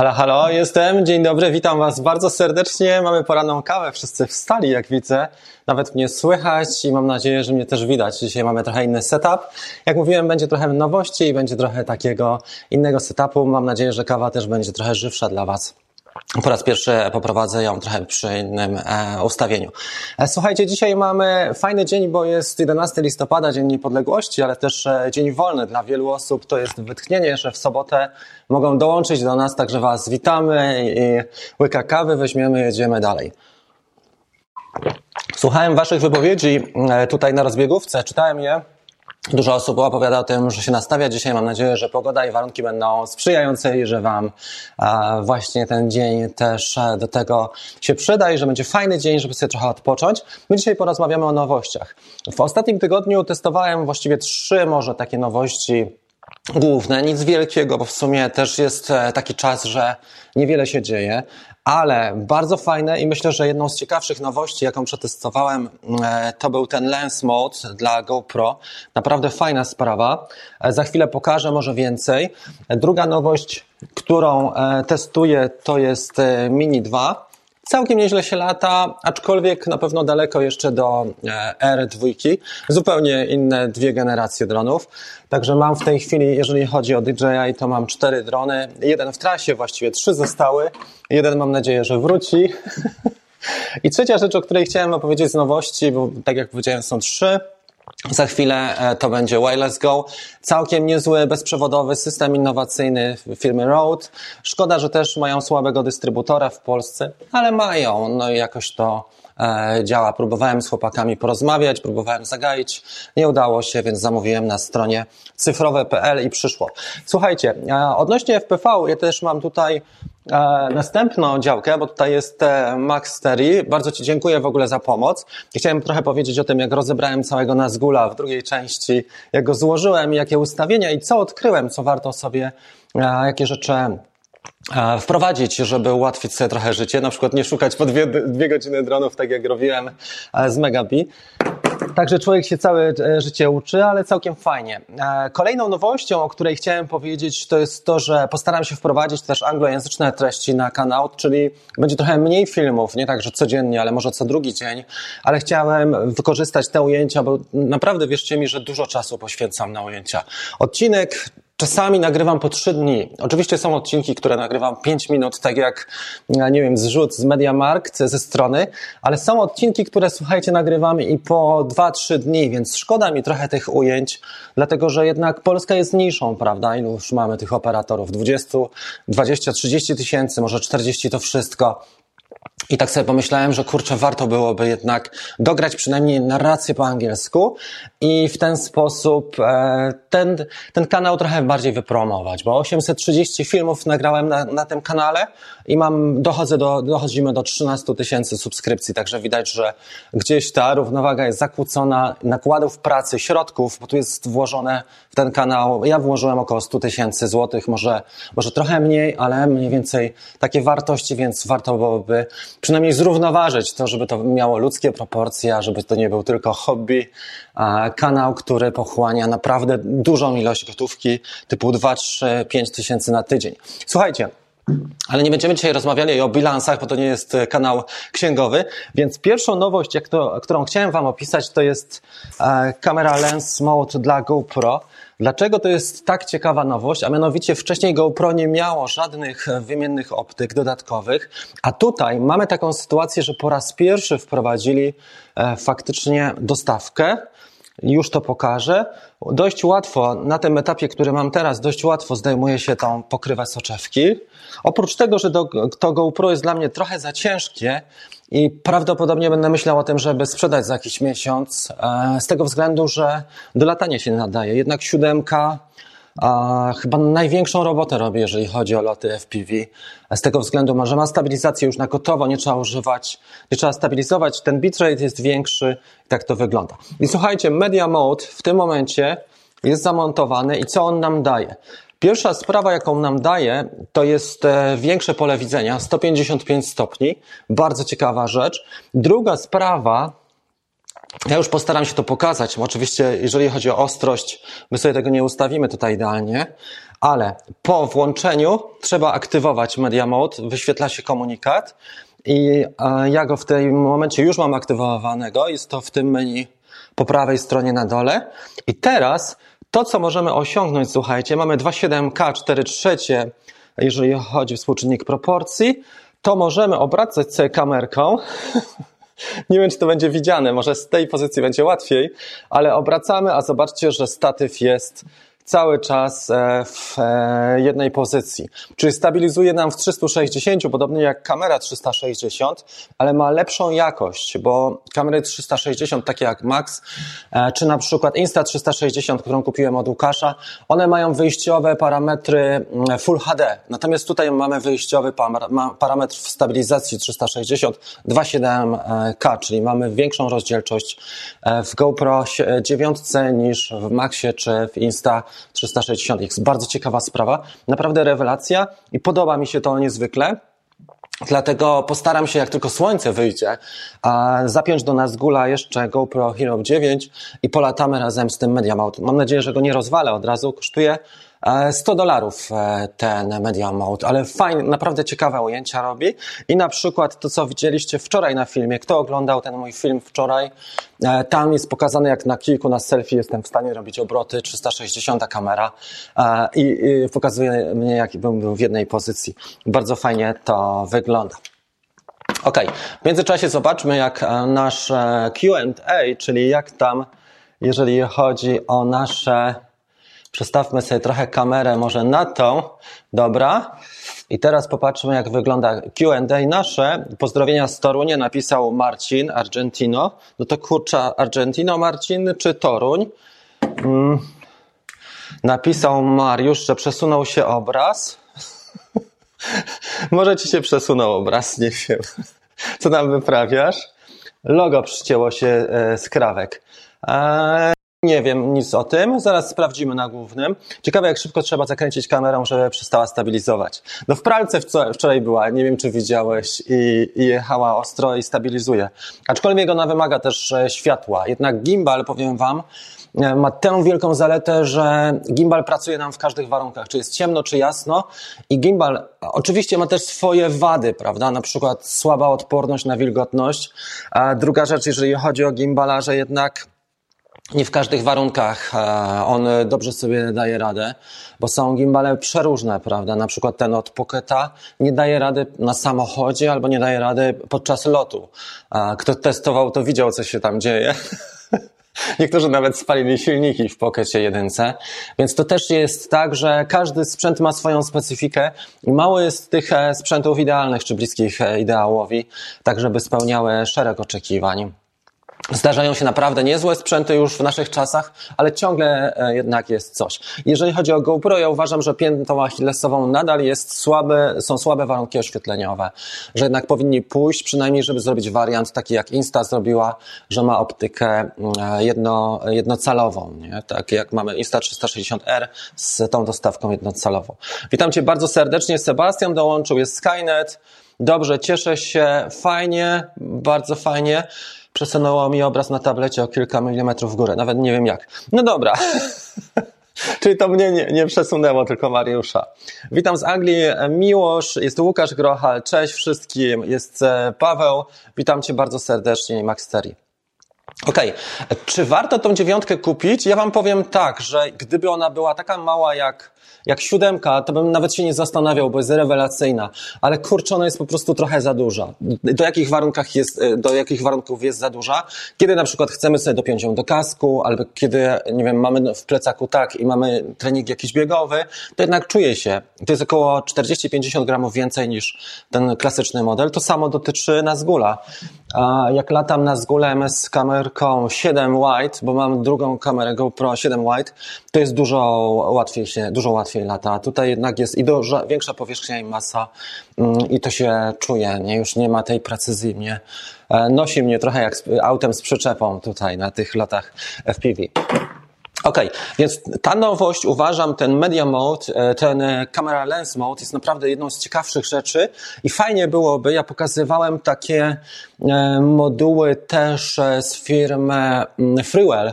Halo, halo, jestem. Dzień dobry, witam Was bardzo serdecznie. Mamy poranną kawę, wszyscy wstali, jak widzę. Nawet mnie słychać i mam nadzieję, że mnie też widać. Dzisiaj mamy trochę inny setup. Jak mówiłem, będzie trochę nowości i będzie trochę takiego innego setupu. Mam nadzieję, że kawa też będzie trochę żywsza dla Was. Po raz pierwszy poprowadzę ją trochę przy innym e, ustawieniu. E, słuchajcie, dzisiaj mamy fajny dzień, bo jest 11 listopada, Dzień Niepodległości, ale też e, dzień wolny. Dla wielu osób to jest wytchnienie, że w sobotę mogą dołączyć do nas, także Was witamy i łyka kawy weźmiemy, jedziemy dalej. Słuchałem Waszych wypowiedzi e, tutaj na rozbiegówce, czytałem je. Dużo osób opowiada o tym, że się nastawia dzisiaj. Mam nadzieję, że pogoda i warunki będą sprzyjające i że Wam właśnie ten dzień też e, do tego się przyda i że będzie fajny dzień, żeby sobie trochę odpocząć. My dzisiaj porozmawiamy o nowościach. W ostatnim tygodniu testowałem właściwie trzy może takie nowości główne, nic wielkiego, bo w sumie też jest e, taki czas, że niewiele się dzieje, ale bardzo fajne i myślę, że jedną z ciekawszych nowości, jaką przetestowałem, e, to był ten Lens Mode dla GoPro. Naprawdę fajna sprawa. E, za chwilę pokażę może więcej. Druga nowość, którą testuję, to jest Mini 2. Całkiem nieźle się lata, aczkolwiek na pewno daleko jeszcze do e, R2. Zupełnie inne dwie generacje dronów. Także mam w tej chwili, jeżeli chodzi o DJI, to mam cztery drony. Jeden w trasie, właściwie trzy zostały. Jeden mam nadzieję, że wróci. I trzecia rzecz, o której chciałem opowiedzieć z nowości, bo tak jak powiedziałem, są trzy. Za chwilę e, to będzie Wireless Go. Całkiem niezły, bezprzewodowy system innowacyjny firmy Rode. Szkoda, że też mają słabego dystrybutora w Polsce, ale mają. No i jakoś to e, działa. Próbowałem z chłopakami porozmawiać, próbowałem zagaić. Nie udało się, więc zamówiłem na stronie cyfrowe.pl i przyszło. Słuchajcie, e, odnośnie FPV, ja też mam tutaj następną działkę, bo tutaj jest e, Max Terry. Bardzo Ci dziękuję w ogóle za pomoc. Chciałem trochę powiedzieć o tym, jak rozebrałem całego Nazgula w drugiej części, jak go złożyłem, jakie ustawienia i co odkryłem, co warto sobie, e, jakie rzeczy wprowadzić, żeby ułatwić sobie trochę życie. Na przykład nie szukać po dwie, dwie godziny dronów, tak jak robiłem z Megabi. Także człowiek się całe e, życie uczy, ale całkiem fajnie. E, kolejną nowością, o której chciałem powiedzieć, to jest to, że postaram się wprowadzić też anglojęzyczne treści na kanał, czyli będzie trochę mniej filmów, nie tak, że codziennie, ale może co drugi dzień, ale chciałem wykorzystać te ujęcia, bo naprawdę wierzcie mi, że dużo czasu poświęcam na ujęcia. Odcinek Czasami nagrywam po trzy dni. Oczywiście są odcinki, które nagrywam pięć minut, tak jak, nie wiem, zrzut z Mediamarkt ze strony, ale są odcinki, które, słuchajcie, nagrywamy i po dwa, trzy dni, więc szkoda mi trochę tych ujęć, dlatego że jednak Polska jest niszą, prawda? Ilu już mamy tych operatorów? 20, 20, 30 tysięcy, może 40 to wszystko. I tak sobie pomyślałem, że kurczę, warto byłoby jednak dograć przynajmniej narrację po angielsku i w ten sposób e, ten, ten kanał trochę bardziej wypromować, bo 830 filmów nagrałem na, na tym kanale i mam, dochodzę do, dochodzimy do 13 tysięcy subskrypcji, także widać, że gdzieś ta równowaga jest zakłócona, nakładów pracy, środków, bo tu jest włożone w ten kanał, ja włożyłem około 100 tysięcy złotych, może, może trochę mniej, ale mniej więcej takie wartości, więc warto byłoby przynajmniej zrównoważyć to, żeby to miało ludzkie proporcje, a żeby to nie był tylko hobby, a kanał, który pochłania naprawdę dużą ilość gotówki, typu 2, 3, 5 tysięcy na tydzień. Słuchajcie, ale nie będziemy dzisiaj rozmawiali o bilansach, bo to nie jest kanał księgowy. Więc pierwszą nowość, to, którą chciałem Wam opisać, to jest e, kamera Lens Mode dla GoPro. Dlaczego to jest tak ciekawa nowość? A mianowicie wcześniej GoPro nie miało żadnych wymiennych optyk dodatkowych, a tutaj mamy taką sytuację, że po raz pierwszy wprowadzili e, faktycznie dostawkę już to pokażę. Dość łatwo, na tym etapie, który mam teraz, dość łatwo zdejmuje się tą pokrywę soczewki. Oprócz tego, że do, to GoPro jest dla mnie trochę za ciężkie i prawdopodobnie będę myślał o tym, żeby sprzedać za jakiś miesiąc, e, z tego względu, że do latania się nadaje. Jednak siódemka a chyba największą robotę robi, jeżeli chodzi o loty FPV. Z tego względu, że ma stabilizację już na gotowo, nie trzeba używać, nie trzeba stabilizować, ten bitrate jest większy i tak to wygląda. I słuchajcie, Media Mode w tym momencie jest zamontowany i co on nam daje? Pierwsza sprawa, jaką nam daje, to jest e, większe pole widzenia, 155 stopni. Bardzo ciekawa rzecz. Druga sprawa, Ja już postaram się to pokazać. Oczywiście, jeżeli chodzi o ostrość, my sobie tego nie ustawimy tutaj idealnie, ale po włączeniu trzeba aktywować Media Mode, wyświetla się komunikat i ja go w tym momencie już mam aktywowanego. Jest to w tym menu po prawej stronie na dole. I teraz to, co możemy osiągnąć, słuchajcie, mamy 2,7K, 4 trzecie, jeżeli chodzi o współczynnik proporcji, to możemy obracać sobie kamerką Nie wiem, czy to będzie widziane, może z tej pozycji będzie łatwiej, ale obracamy, a zobaczcie, że statyw jest cały czas e, w e, jednej pozycji. Czyli stabilizuje nam w 360, podobnie jak kamera 360, ale ma lepszą jakość, bo kamery 360, takie jak Max, e, czy na przykład Insta360, którą kupiłem od Łukasza, one mają wyjściowe parametry mm, Full HD. Natomiast tutaj mamy wyjściowy parametr w stabilizacji 360 2.7K, czyli mamy większą rozdzielczość w GoPro 9 niż w Maxie czy w Insta 360X. Bardzo ciekawa sprawa, naprawdę rewelacja i podoba mi się to niezwykle. Dlatego postaram się, jak tylko słońce wyjdzie, zapiąć do nas gula jeszcze GoPro Hero 9 i polatamy razem z tym Media. Mam nadzieję, że go nie rozwalę od razu. Kosztuje 100 e, dolarów e, ten Media Mode, ale fajnie, naprawdę ciekawe ujęcia robi. I na przykład to, co widzieliście wczoraj na filmie, kto oglądał ten mój film wczoraj, e, tam jest pokazane, jak na kilku na selfie jestem w stanie robić obroty, 360 kamera. I, i pokazuje mnie, jak bym był w jednej pozycji. Bardzo fajnie to wygląda. Ok, w międzyczasie zobaczmy, jak nasz QA, czyli jak tam, jeżeli chodzi o nasze Przestawmy sobie trochę kamerę może na tą. Dobra. I teraz popatrzmy, jak wygląda Q&A nasze. Pozdrowienia z Torunia napisał Marcin, Argentino. No to kurcza, Argentino, Marcin czy Toruń? Hmm. Napisał Mariusz, że przesunął się obraz. Może ci się przesunął obraz, nie wiem. Co tam wyprawiasz? Logo przycięło się e, z krawek. Eee... Nie wiem nic o tym, zaraz sprawdzimy na głównym. Ciekawe, jak szybko trzeba zakręcić kamerą, żeby przestała stabilizować. No w pralce wczoraj była, nie wiem czy widziałeś, i, i jechała ostro i stabilizuje. Aczkolwiek ona wymaga też e, światła. Jednak gimbal, powiem Wam, e, ma tę wielką zaletę, że gimbal pracuje nam w każdych warunkach, czy jest ciemno, czy jasno. I gimbal oczywiście ma też swoje wady, prawda? Na przykład słaba odporność na wilgotność. A druga rzecz, jeżeli chodzi o gimbala, że jednak nie w każdych warunkach on dobrze sobie daje radę, bo są gimbale przeróżne, prawda? Na przykład ten od Pocketa nie daje rady na samochodzie albo nie daje rady podczas lotu. Kto testował, to widział, co się tam dzieje. Niektórzy nawet spalili silniki w Pocketie 1, więc to też jest tak, że każdy sprzęt ma swoją specyfikę i mało jest tych e, sprzętów idealnych czy bliskich e, ideałowi, tak żeby spełniały szereg oczekiwań. Zdarzają się naprawdę niezłe sprzęty już w naszych czasach, ale ciągle e, jednak jest coś. Jeżeli chodzi o GoPro, ja uważam, że piętą achillesową nadal jest słabe, są słabe warunki oświetleniowe, że jednak powinni pójść, przynajmniej żeby zrobić wariant taki jak Insta zrobiła, że ma optykę mm, jedno, jednocalową, nie? tak jak mamy Insta 360R z tą dostawką jednocalową. Witam Cię bardzo serdecznie, Sebastian dołączył, jest Skynet, dobrze, cieszę się, fajnie, bardzo fajnie przesunęło mi obraz na tablecie o kilka milimetrów w górę. Nawet nie wiem jak. No dobra. Czyli to mnie nie, nie, przesunęło, tylko Mariusza. Witam z Anglii. Miłosz, jest Łukasz Grochal. Cześć wszystkim. Jest e, Paweł. Witam Cię bardzo serdecznie i Max Terry. Okej, okay. czy warto tą dziewiątkę kupić? Ja Wam powiem tak, że gdyby ona była taka mała jak jak siódemka, to bym nawet się nie zastanawiał, bo jest rewelacyjna, ale kurczę, ona jest po prostu trochę za duża. Do jakich warunkach jest, e, do jakich warunków jest za duża? Kiedy na przykład chcemy sobie dopiąć ją do kasku, albo kiedy, nie wiem, mamy w plecaku tak i mamy trening jakiś biegowy, to jednak czuje się. To jest około 40-50 gramów więcej niż ten klasyczny model. To samo dotyczy Nazgula. A jak latam Nazgulem z kamerką 7 wide, bo mam drugą kamerę GoPro 7 wide, to jest dużo łatwiej się, dużo łatwiej lata. Tutaj jednak jest i duża, większa powierzchnia i masa mm, i to się czuje, nie? Już nie ma tej precyzji mnie. E, nosi mnie trochę jak autem z przyczepą tutaj na tych latach FPV. Okej, okay, więc ta nowość uważam, ten media mode, e, ten e, camera lens mode jest naprawdę jedną z ciekawszych rzeczy i fajnie byłoby, ja pokazywałem takie e, moduły też z firmy mm, Freewell.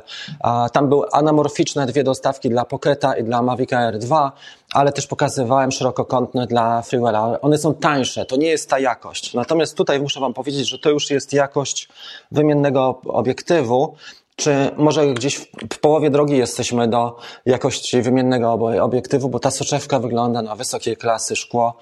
Tam były anamorficzne dwie dostawki dla Pocketa i dla Mavic Air 2, ale też pokazywałem szerokokątne dla Freewella. One są tańsze, to nie jest ta jakość. Natomiast tutaj muszę Wam powiedzieć, że to już jest jakość wymiennego obiektywu czy może gdzieś w połowie drogi jesteśmy do jakości wymiennego obiektywu, bo ta soczewka wygląda na wysokiej klasy szkło.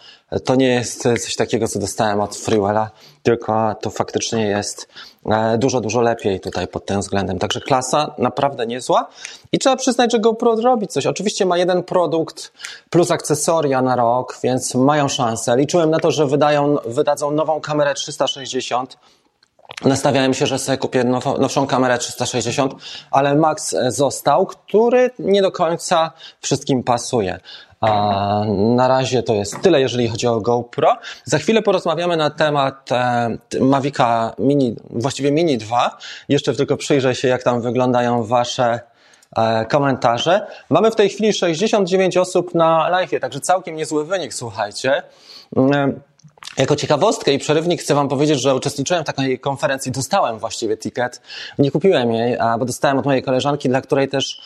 To nie jest coś takiego, co dostałem od Freewella, tylko to faktycznie jest e, dużo, dużo lepiej tutaj pod tym względem. Także klasa naprawdę niezła i trzeba przyznać, że GoPro robi coś. Oczywiście ma jeden produkt plus akcesoria na rok, więc mają szansę. Liczyłem na to, że wydają, wydadzą nową kamerę 360 Nastawiałem się, że sobie kupię nowszą kamerę 360, ale Max został, który nie do końca wszystkim pasuje. A na razie to jest tyle, jeżeli chodzi o GoPro. Za chwilę porozmawiamy na temat e, Mavica Mini, właściwie Mini 2. Jeszcze tylko przyjrzę się, jak tam wyglądają Wasze e, komentarze. Mamy w tej chwili 69 osób na live, także całkiem niezły wynik, słuchajcie. E, jako ciekawostkę i przerywnik chcę Wam powiedzieć, że uczestniczyłem w takiej konferencji, dostałem właściwie ticket. Nie kupiłem jej, bo dostałem od mojej koleżanki, dla której też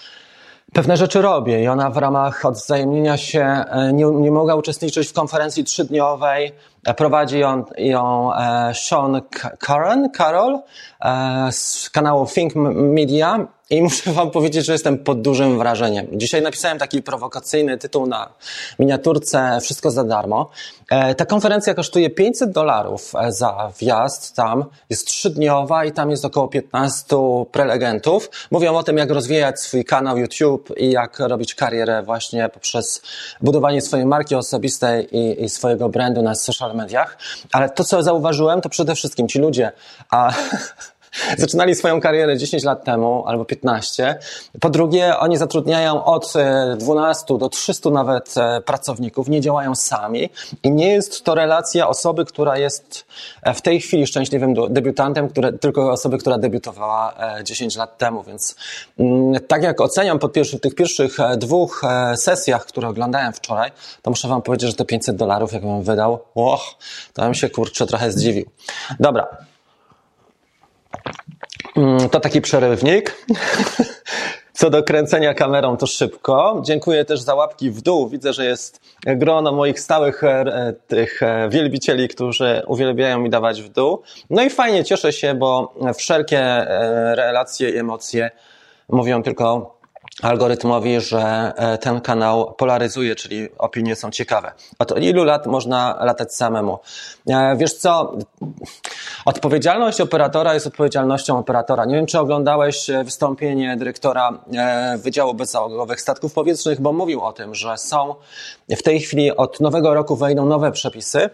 pewne rzeczy robię i ona w ramach odwzajemnienia się e, nie, nie mogła uczestniczyć w konferencji trzydniowej. E, prowadzi ją, ją e, Sean Karen, Carol z kanału Think Media i muszę wam powiedzieć, że jestem pod dużym wrażeniem. Dzisiaj napisałem taki prowokacyjny tytuł na miniaturce Wszystko za darmo. E, ta konferencja kosztuje 500 dolarów e, za wjazd tam. Jest trzydniowa i tam jest około 15 prelegentów. Mówią o tym, jak rozwijać swój kanał YouTube i jak robić karierę właśnie poprzez budowanie swojej marki osobistej i, i swojego brandu na social mediach. Ale to, co zauważyłem, to przede wszystkim ci ludzie, a Zaczynali swoją karierę 10 lat temu albo 15. Po drugie, oni zatrudniają od 12 e, do 300 nawet e, pracowników, nie działają sami i nie jest to relacja osoby, która jest e, w tej chwili szczęśliwym debiutantem, które, tylko osoby, która debiutowała 10 lat temu, więc mm, tak jak oceniam po tych pierwszych dwóch sesjach, które oglądałem wczoraj, to muszę wam powiedzieć, że te 500 dolarów, jak bym wydał, och, to bym się kurczę trochę zdziwił. Dobra, to taki przerywnik. Co do kręcenia kamerą, to szybko. Dziękuję też za łapki w dół. Widzę, że jest grono moich stałych e, tych e, wielbicieli, którzy uwielbiają mi dawać w dół. No i fajnie, cieszę się, bo wszelkie e, relacje i emocje mówią tylko algorytmowi, że e, ten kanał polaryzuje, czyli opinie są ciekawe. Od ilu lat można latać samemu? E, wiesz co? Odpowiedzialność operatora jest odpowiedzialnością operatora. Nie wiem, czy oglądałeś e, wystąpienie dyrektora Wydziału Bezzałogowych Statków Powietrznych, bo mówił o tym, że są w tej chwili od nowego roku wejdą nowe przepisy,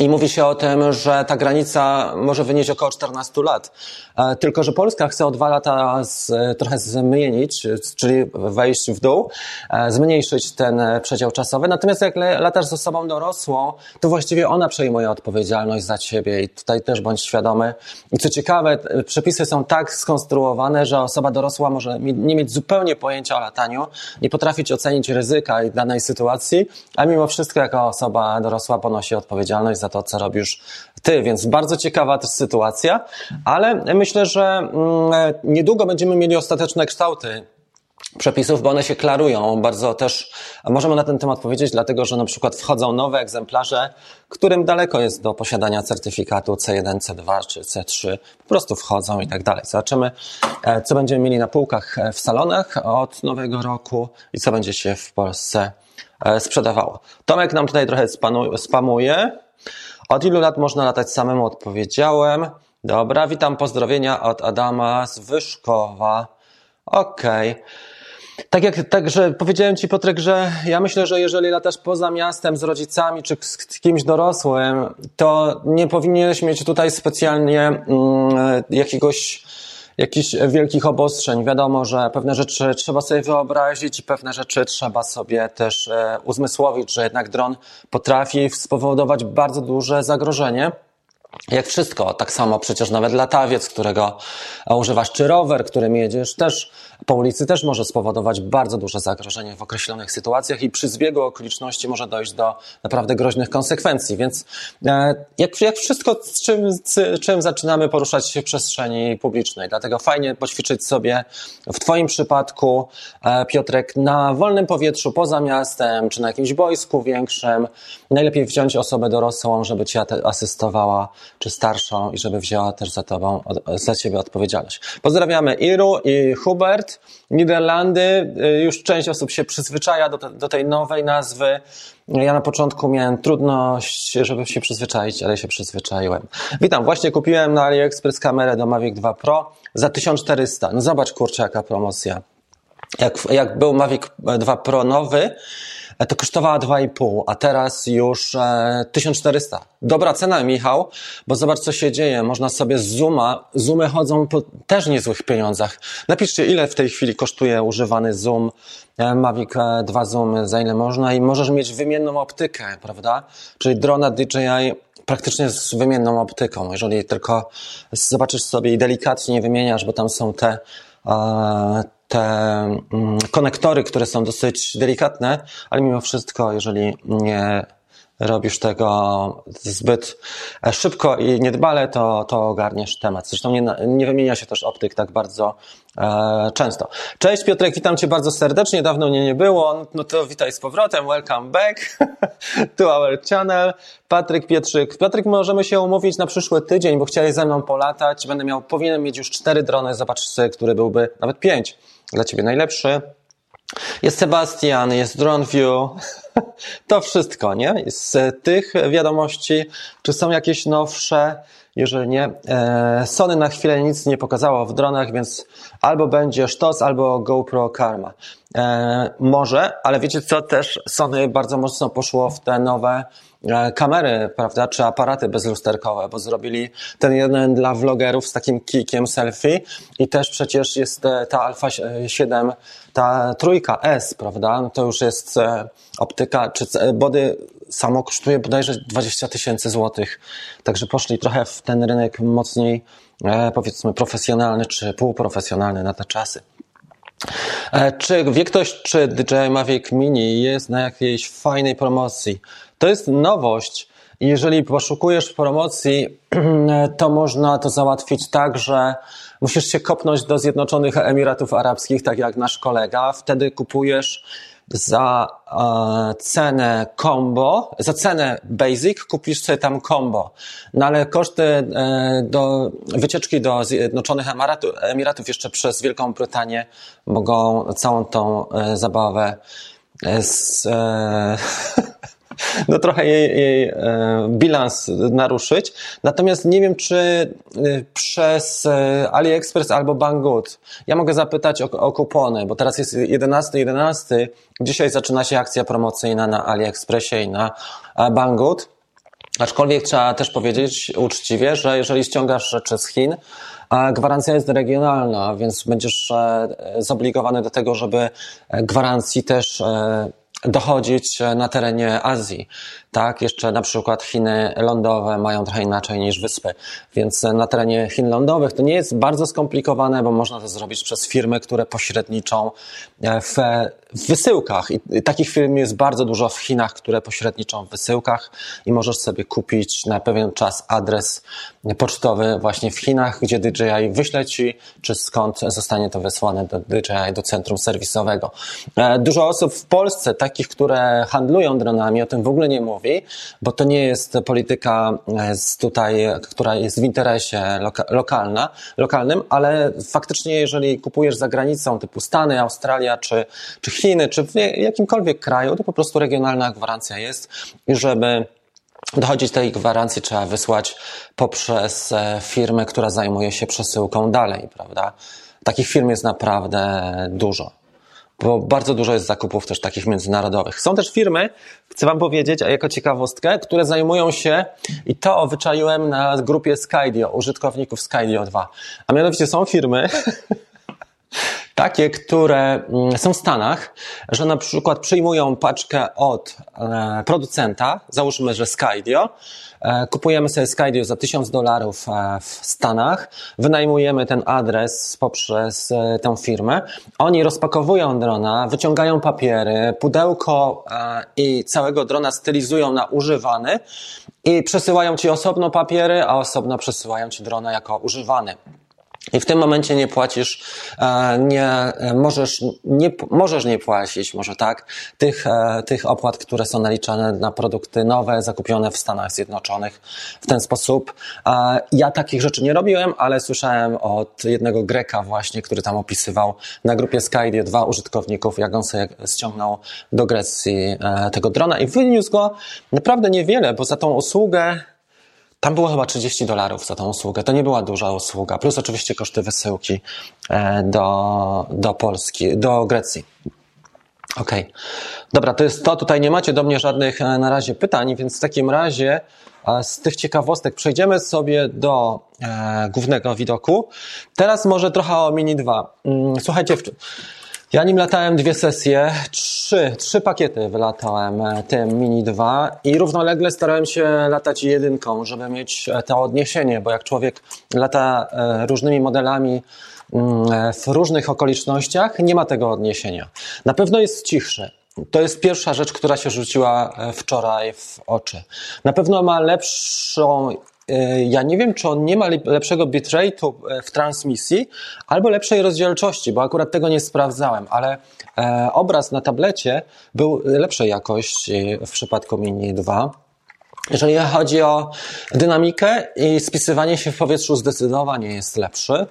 i mówi się o tym, że ta granica może wynieść około 14 lat. E, tylko, że Polska chce o dwa lata z, trochę zmienić, czyli wejść w dół, e, zmniejszyć ten przedział czasowy. Natomiast jak latasz z osobą dorosłą, to właściwie ona przejmuje odpowiedzialność za ciebie i tutaj też bądź świadomy. I co ciekawe, przepisy są tak skonstruowane, że osoba dorosła może nie mieć zupełnie pojęcia o lataniu, nie potrafić ocenić ryzyka danej sytuacji, a mimo wszystko jako osoba dorosła ponosi odpowiedzialność za to, co robisz ty, więc bardzo ciekawa też sytuacja, ale myślę, że mm, niedługo będziemy mieli ostateczne kształty przepisów, bo one się klarują bardzo też. Możemy na ten temat powiedzieć, dlatego że na przykład wchodzą nowe egzemplarze, którym daleko jest do posiadania certyfikatu C1, C2 czy C3. Po prostu wchodzą i tak dalej. Zobaczymy, e, co będziemy mieli na półkach e, w salonach od nowego roku i co będzie się w Polsce e, sprzedawało. Tomek nam tutaj trochę spamuje. Od ilu lat można latać samemu? Odpowiedziałem. Dobra, witam, pozdrowienia od Adama z Wyszkowa. Okej. Okay. Tak jak także powiedziałem Ci, Piotrek, że ja myślę, że jeżeli latasz poza miastem z rodzicami czy z kimś dorosłym, to nie powinieneś mieć tutaj specjalnie mm, jakiegoś jakichś wielkich obostrzeń. Wiadomo, że pewne rzeczy trzeba sobie wyobrazić i pewne rzeczy trzeba sobie też e, uzmysłowić, że jednak dron potrafi spowodować bardzo duże zagrożenie. Jak wszystko, tak samo przecież nawet latawiec, którego używasz, czy rower, którym jedziesz, też po ulicy też może spowodować bardzo duże zagrożenie w określonych sytuacjach i przy zbiegu okoliczności może dojść do naprawdę groźnych konsekwencji. Więc e, jak, jak wszystko, z czym, z czym zaczynamy poruszać się w przestrzeni publicznej. Dlatego fajnie poćwiczyć sobie w Twoim przypadku, e, Piotrek, na wolnym powietrzu, poza miastem, czy na jakimś boisku większym. Najlepiej wziąć osobę dorosłą, żeby Ci asystowała, czy starszą i żeby wzięła też za Tobą, za Ciebie odpowiedzialność. Pozdrawiamy Iru i Hubert. Niderlandy, y, już część osób się przyzwyczaja do, do tej nowej nazwy. Ja na początku miałem trudność, żeby się przyzwyczaić, ale się przyzwyczaiłem. Witam, właśnie kupiłem na AliExpress kamerę do Mavic 2 Pro za 1400. No zobacz, kurczę, jaka promocja. Jak, jak był Mavic 2 Pro nowy, to kosztowała 2,5, a teraz już e, 1400. Dobra cena, Michał, bo zobacz, co się dzieje. Można sobie zooma, zoomy chodzą po też niezłych pieniądzach. Napiszcie, ile w tej chwili kosztuje używany zoom, e, Mavic 2 Zoom, za ile można i możesz mieć wymienną optykę, prawda? Czyli drona DJI praktycznie z wymienną optyką. Jeżeli tylko zobaczysz sobie i delikatnie wymieniasz, bo tam są te, te mm, konektory, które są dosyć delikatne, ale mimo wszystko, jeżeli nie robisz tego zbyt szybko i niedbale, to, to ogarniesz temat. Zresztą nie, nie wymienia się też optyk tak bardzo e, często. Cześć Piotrek, witam Cię bardzo serdecznie, dawno mnie nie było, no to witaj z powrotem, welcome back to our channel. Patryk Pietrzyk. Patryk, możemy się umówić na przyszły tydzień, bo chciałeś ze mną polatać, będę miał, powinienem mieć już cztery drony, zobacz, który byłby nawet pięć dla Ciebie najlepszy. Jest Sebastian, jest DroneView, to wszystko, nie? Z tych wiadomości, czy są jakieś nowsze, jeżeli nie, e, Sony na chwilę nic nie pokazało w dronach, więc albo będzie sztos, albo GoPro Karma. E, może, ale wiecie co, też Sony bardzo mocno poszło w te nowe kamery, prawda, czy aparaty bezlusterkowe, bo zrobili ten jeden dla vlogerów z takim kikiem selfie i też przecież jest ta Alpha 7, ta trójka S, prawda, no to już jest optyka, czy body samo kosztuje bodajże 20 tysięcy złotych. Także poszli trochę w ten rynek mocniej, e, powiedzmy, profesjonalny czy półprofesjonalny na te czasy. E, czy wie ktoś, czy DJI Mavic Mini jest na jakiejś fajnej promocji? To jest nowość. Jeżeli poszukujesz promocji, to można to załatwić tak, że musisz się kopnąć do Zjednoczonych Emiratów Arabskich, tak jak nasz kolega. Wtedy kupujesz za e, cenę combo, za cenę basic kupisz sobie tam combo. No ale koszty e, do wycieczki do Zjednoczonych Emiratów, Emiratów jeszcze przez Wielką Brytanię mogą całą tą e, zabawę z, no trochę jej, jej e, bilans naruszyć. Natomiast nie wiem, czy e, przez e, AliExpress albo Banggood. Ja mogę zapytać o, o kupony, bo teraz jest 11.11. 11. Dzisiaj zaczyna się akcja promocyjna na AliExpressie i na Banggood. Aczkolwiek trzeba też powiedzieć uczciwie, że jeżeli ściągasz rzeczy z Chin, gwarancja jest regionalna, więc będziesz zobligowany do tego, żeby gwarancji też dochodzić na terenie Azji. Tak, jeszcze na przykład Chiny lądowe mają trochę inaczej niż wyspy, więc na terenie Chin lądowych to nie jest bardzo skomplikowane, bo można to zrobić przez firmy, które pośredniczą e, w wysyłkach. I takich firm jest bardzo dużo w Chinach, które pośredniczą w wysyłkach i możesz sobie kupić na pewien czas adres pocztowy właśnie w Chinach, gdzie DJI wyśle ci, czy skąd zostanie to wysłane do DJI, do centrum serwisowego. E, dużo osób w Polsce, takich, które handlują dronami, o tym w ogóle nie mówi mówi, bo to nie jest polityka e, tutaj, która jest w interesie loka lokalna, lokalnym, ale faktycznie jeżeli kupujesz za granicą typu Stany, Australia czy, czy Chiny, czy w jakimkolwiek kraju, to po prostu regionalna gwarancja jest i żeby dochodzić tej gwarancji trzeba wysłać poprzez e, firmę, która zajmuje się przesyłką dalej, prawda? Takich firm jest naprawdę dużo bo bardzo dużo jest zakupów też takich międzynarodowych. Są też firmy, chcę Wam powiedzieć, a jako ciekawostkę, które zajmują się, i to wyczaiłem na grupie Skydio, użytkowników Skydio 2. A mianowicie są firmy, takie, które mm, są w Stanach, że na przykład przyjmują paczkę od e, producenta, załóżmy, że Skydio, kupujemy sobie Skydio za 1000 dolarów e, w Stanach, wynajmujemy ten adres poprzez tę firmę, oni rozpakowują drona, wyciągają papiery, pudełko i całego drona stylizują na używany i przesyłają ci osobno papiery, a osobno przesyłają ci drona jako używany. I w tym momencie nie płacisz, e, nie możesz, nie, możesz nie płacić, może tak, tych, e, tych opłat, które są naliczane na produkty nowe, zakupione w Stanach Zjednoczonych w ten sposób. Ja takich rzeczy nie robiłem, ale słyszałem od jednego Greka właśnie, który tam opisywał na grupie Skydio dwa użytkowników, jak on sobie ściągnął do Grecji e, tego drona i wyniósł go naprawdę niewiele, bo za tą usługę tam było chyba 30 dolarów za tą usługę. To nie była duża usługa. Plus oczywiście koszty wysyłki e, do, do Polski, do Grecji. Okej. Okay. Dobra, to jest to. Tutaj nie macie do mnie żadnych e, na razie pytań, więc w takim razie e, z tych ciekawostek przejdziemy sobie do głównego widoku. Teraz może trochę o Mini 2. Mm, słuchajcie, w, ja nim latałem dwie sesje, trzy, trzy pakiety wylatałem e, tym Mini 2 i równolegle starałem się latać jedynką, żeby mieć e, to odniesienie, bo jak człowiek lata e, różnymi modelami mm, w różnych okolicznościach, nie ma tego odniesienia. Na pewno jest cichszy. To jest pierwsza rzecz, która się rzuciła wczoraj w oczy. Na pewno ma lepszą ja nie wiem, czy on nie ma lepszego bitrate'u e, w transmisji, albo lepszej rozdzielczości, bo akurat tego nie sprawdzałem, ale e, obraz na tablecie był lepszej jakości w przypadku Mini 2. Jeżeli chodzi o dynamikę i spisywanie się w powietrzu, zdecydowanie jest lepszy.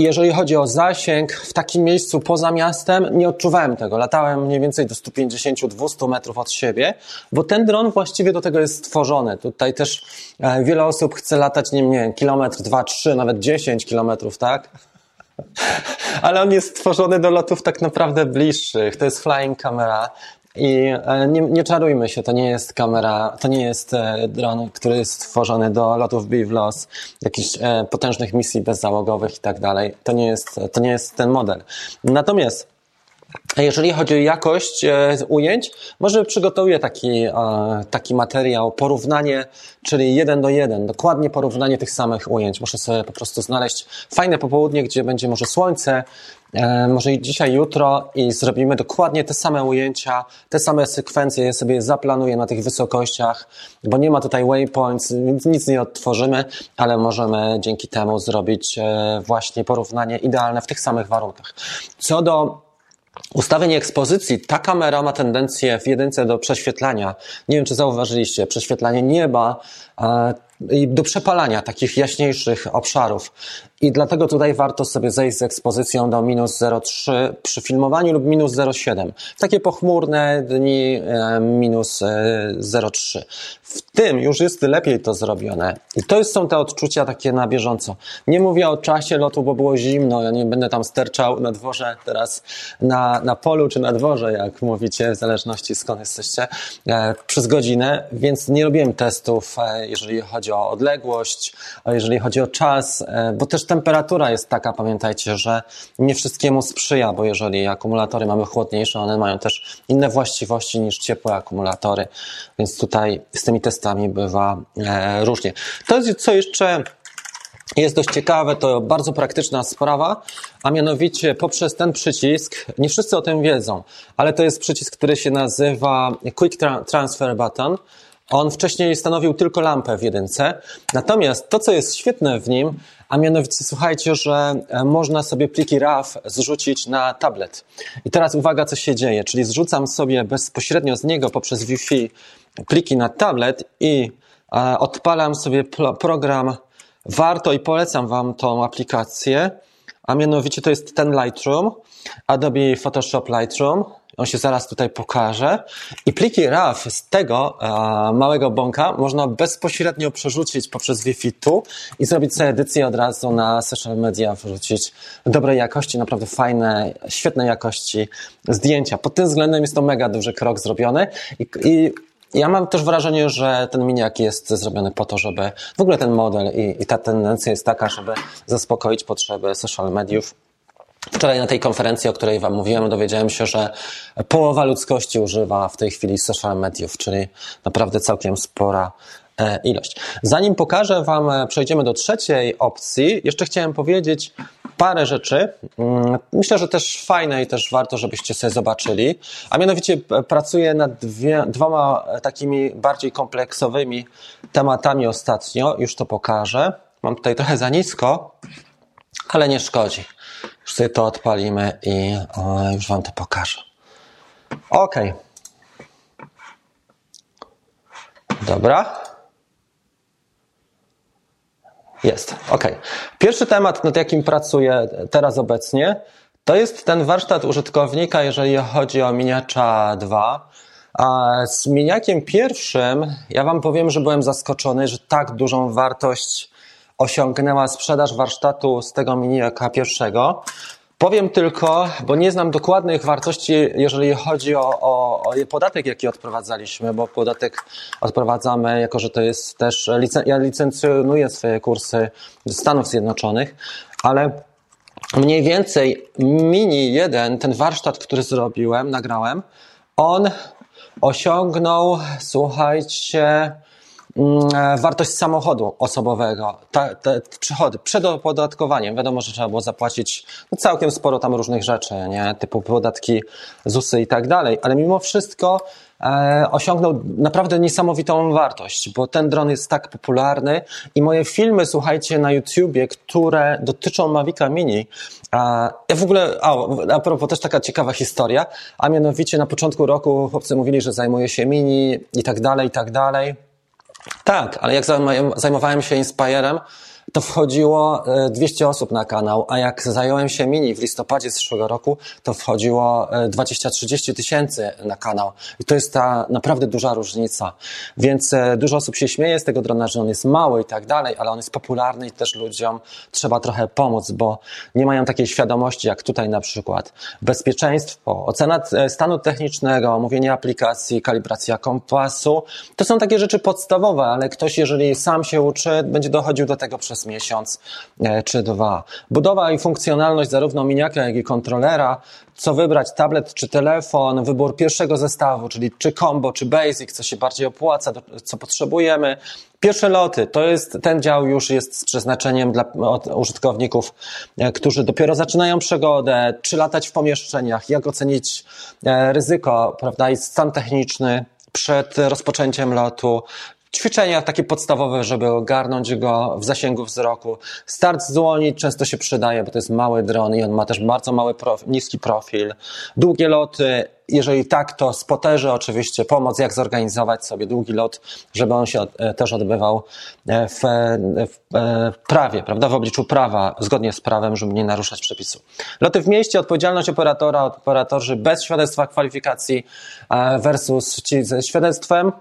I jeżeli chodzi o zasięg, w takim miejscu poza miastem nie odczuwałem tego. Latałem mniej więcej do 150-200 metrów od siebie, bo ten dron właściwie do tego jest stworzony. Tutaj też e, wiele osób chce latać, nie wiem, kilometr, dwa, trzy, nawet 10 kilometrów, tak? Ale on jest stworzony do lotów tak naprawdę bliższych. To jest flying camera. I e, nie, nie, czarujmy się, to nie jest kamera, to nie jest e, dron, który jest stworzony do lotów BVLOS, jakichś e, potężnych misji bezzałogowych i tak dalej. To nie jest, to nie jest ten model. Natomiast jeżeli chodzi o jakość ujęć, może przygotuję taki, taki materiał, porównanie, czyli jeden do jeden, dokładnie porównanie tych samych ujęć. Muszę sobie po prostu znaleźć fajne popołudnie, gdzie będzie może słońce, E, może dzisiaj, jutro i zrobimy dokładnie te same ujęcia, te same sekwencje, je sobie zaplanuję na tych wysokościach, bo nie ma tutaj waypoints, więc nic nie odtworzymy, ale możemy dzięki temu zrobić e, właśnie porównanie idealne w tych samych warunkach. Co do Ustawień ekspozycji, ta kamera ma tendencję w jedynce do prześwietlania. Nie wiem, czy zauważyliście, prześwietlanie nieba, e, i do przepalania takich jaśniejszych obszarów. I dlatego tutaj warto sobie zejść z ekspozycją do minus 0,3 przy filmowaniu lub minus 0,7. Takie pochmurne dni e, minus 0,3. E, w tym już jest lepiej to zrobione. I to są te odczucia takie na bieżąco. Nie mówię o czasie lotu, bo było zimno. Ja nie będę tam sterczał na dworze teraz na, na polu czy na dworze, jak mówicie, w zależności skąd jesteście, e, przez godzinę, więc nie robiłem testów, jeżeli chodzi o odległość, jeżeli chodzi o czas, e, bo też temperatura jest taka, pamiętajcie, że nie wszystkiemu sprzyja, bo jeżeli akumulatory mamy chłodniejsze, one mają też inne właściwości niż ciepłe akumulatory, więc tutaj z tymi testami bywa e, różnie. To jest co jeszcze jest dość ciekawe, to bardzo praktyczna sprawa, a mianowicie poprzez ten przycisk, nie wszyscy o tym wiedzą, ale to jest przycisk, który się nazywa Quick Transfer Button. On wcześniej stanowił tylko lampę w jedynce. Natomiast to, co jest świetne w nim, a mianowicie słuchajcie, że e, można sobie pliki RAW zrzucić na tablet. I teraz uwaga, co się dzieje. Czyli zrzucam sobie bezpośrednio z niego poprzez Wi-Fi pliki na tablet i e, odpalam sobie program. Warto i polecam Wam tą aplikację, a mianowicie to jest ten Lightroom, Adobe Photoshop Lightroom. On się zaraz tutaj pokaże. I pliki RAW z tego e, małego bąka można bezpośrednio przerzucić poprzez Wi-Fi tu i zrobić sobie edycję od razu na social media, wrzucić dobrej jakości, naprawdę fajne, świetnej jakości zdjęcia. Pod tym względem jest to mega duży krok zrobiony i, i ja mam też wrażenie, że ten miniak jest zrobiony po to, żeby w ogóle ten model i, i ta tendencja jest taka, żeby zaspokoić potrzeby social mediów Wczoraj na tej konferencji, o której Wam mówiłem, dowiedziałem się, że połowa ludzkości używa w tej chwili social mediów, czyli naprawdę całkiem spora e, ilość. Zanim pokażę Wam, e, przejdziemy do trzeciej opcji, jeszcze chciałem powiedzieć parę rzeczy. Mm, myślę, że też fajne i też warto, żebyście sobie zobaczyli. A mianowicie e, pracuję nad dwie, dwoma takimi bardziej kompleksowymi tematami ostatnio. Już to pokażę. Mam tutaj trochę za nisko, ale nie szkodzi. Już sobie to odpalimy i o, już Wam to pokażę. Ok. Dobra. Jest, ok. Pierwszy temat, nad jakim pracuję teraz obecnie, to jest ten warsztat użytkownika, jeżeli chodzi o miniacza 2. A z miniakiem pierwszym, ja Wam powiem, że byłem zaskoczony, że tak dużą wartość osiągnęła sprzedaż warsztatu z tego miniaka pierwszego. Powiem tylko, bo nie znam dokładnych wartości, jeżeli chodzi o, o, o podatek, jaki odprowadzaliśmy, bo podatek odprowadzamy, jako że to jest też, ja licencjonuję swoje kursy Stanów Zjednoczonych, ale mniej więcej Mini 1, ten warsztat, który zrobiłem, nagrałem, on osiągnął, słuchajcie, wartość samochodu osobowego, te, te przychody przed opodatkowaniem. Wiadomo, że trzeba było zapłacić no, całkiem sporo tam różnych rzeczy, nie? typu podatki ZUSy i tak dalej, ale mimo wszystko e, osiągnął naprawdę niesamowitą wartość, bo ten dron jest tak popularny i moje filmy, słuchajcie, na YouTubie, które dotyczą Mavica Mini, a ja w ogóle, a, a propos też taka ciekawa historia, a mianowicie na początku roku chłopcy mówili, że zajmuje się Mini i tak dalej, i tak dalej. Tak, ale jak zajmowałem się Inspirem, to wchodziło 200 e, osób na kanał, a jak zająłem się mini w listopadzie zeszłego roku, to wchodziło 20-30 e, tysięcy na kanał. I to jest ta naprawdę duża różnica. Więc e, dużo osób się śmieje z tego drona, że on jest mały i tak dalej, ale on jest popularny i też ludziom trzeba trochę pomóc, bo nie mają takiej świadomości jak tutaj na przykład. Bezpieczeństwo, ocena stanu technicznego, omówienie aplikacji, kalibracja kompasu. To są takie rzeczy podstawowe, ale ktoś, jeżeli sam się uczy, będzie dochodził do tego przez przez miesiąc e, czy dwa. Budowa i funkcjonalność zarówno miniaka, jak i kontrolera, co wybrać, tablet czy telefon, wybór pierwszego zestawu, czyli czy combo, czy basic, co się bardziej opłaca, co potrzebujemy. Pierwsze loty, to jest, ten dział już jest z przeznaczeniem dla użytkowników, e, którzy dopiero zaczynają przygodę, czy latać w pomieszczeniach, jak ocenić e, ryzyko, prawda, i stan techniczny przed rozpoczęciem lotu, Ćwiczenia takie podstawowe, żeby ogarnąć go w zasięgu wzroku. Start z dłoni często się przydaje, bo to jest mały dron i on ma też bardzo mały, prof, niski profil. Długie loty, jeżeli tak, to spoterzy oczywiście pomoc, jak zorganizować sobie długi lot, żeby on się e, też odbywał e, w, w, e, w prawie, prawda, w obliczu prawa, zgodnie z prawem, żeby nie naruszać przepisu. Loty w mieście, odpowiedzialność operatora, operatorzy bez świadectwa kwalifikacji versus ci ze świadectwem,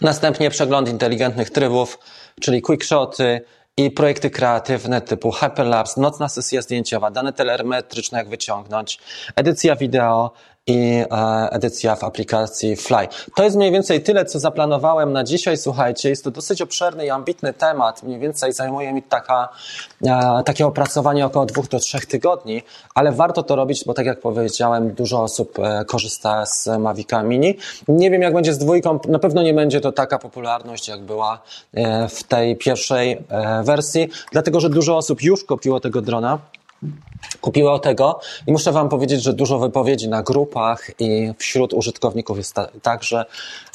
Następnie przegląd inteligentnych trybów, czyli quickshoty i projekty kreatywne typu Hyperlapse, nocna sesja zdjęciowa, dane telemetryczne jak wyciągnąć, edycja wideo, i e, edycja w aplikacji Fly. To jest mniej więcej tyle, co zaplanowałem na dzisiaj. Słuchajcie, jest to dosyć obszerny i ambitny temat. Mniej więcej zajmuje mi taka, e, takie opracowanie około dwóch do trzech tygodni, ale warto to robić, bo tak jak powiedziałem, dużo osób e, korzysta z Mavica Mini. Nie wiem, jak będzie z dwójką. Na pewno nie będzie to taka popularność, jak była w tej pierwszej wersji, dlatego że dużo osób już kupiło tego drona kupiło tego i muszę Wam powiedzieć, że dużo wypowiedzi na grupach i wśród użytkowników jest ta, także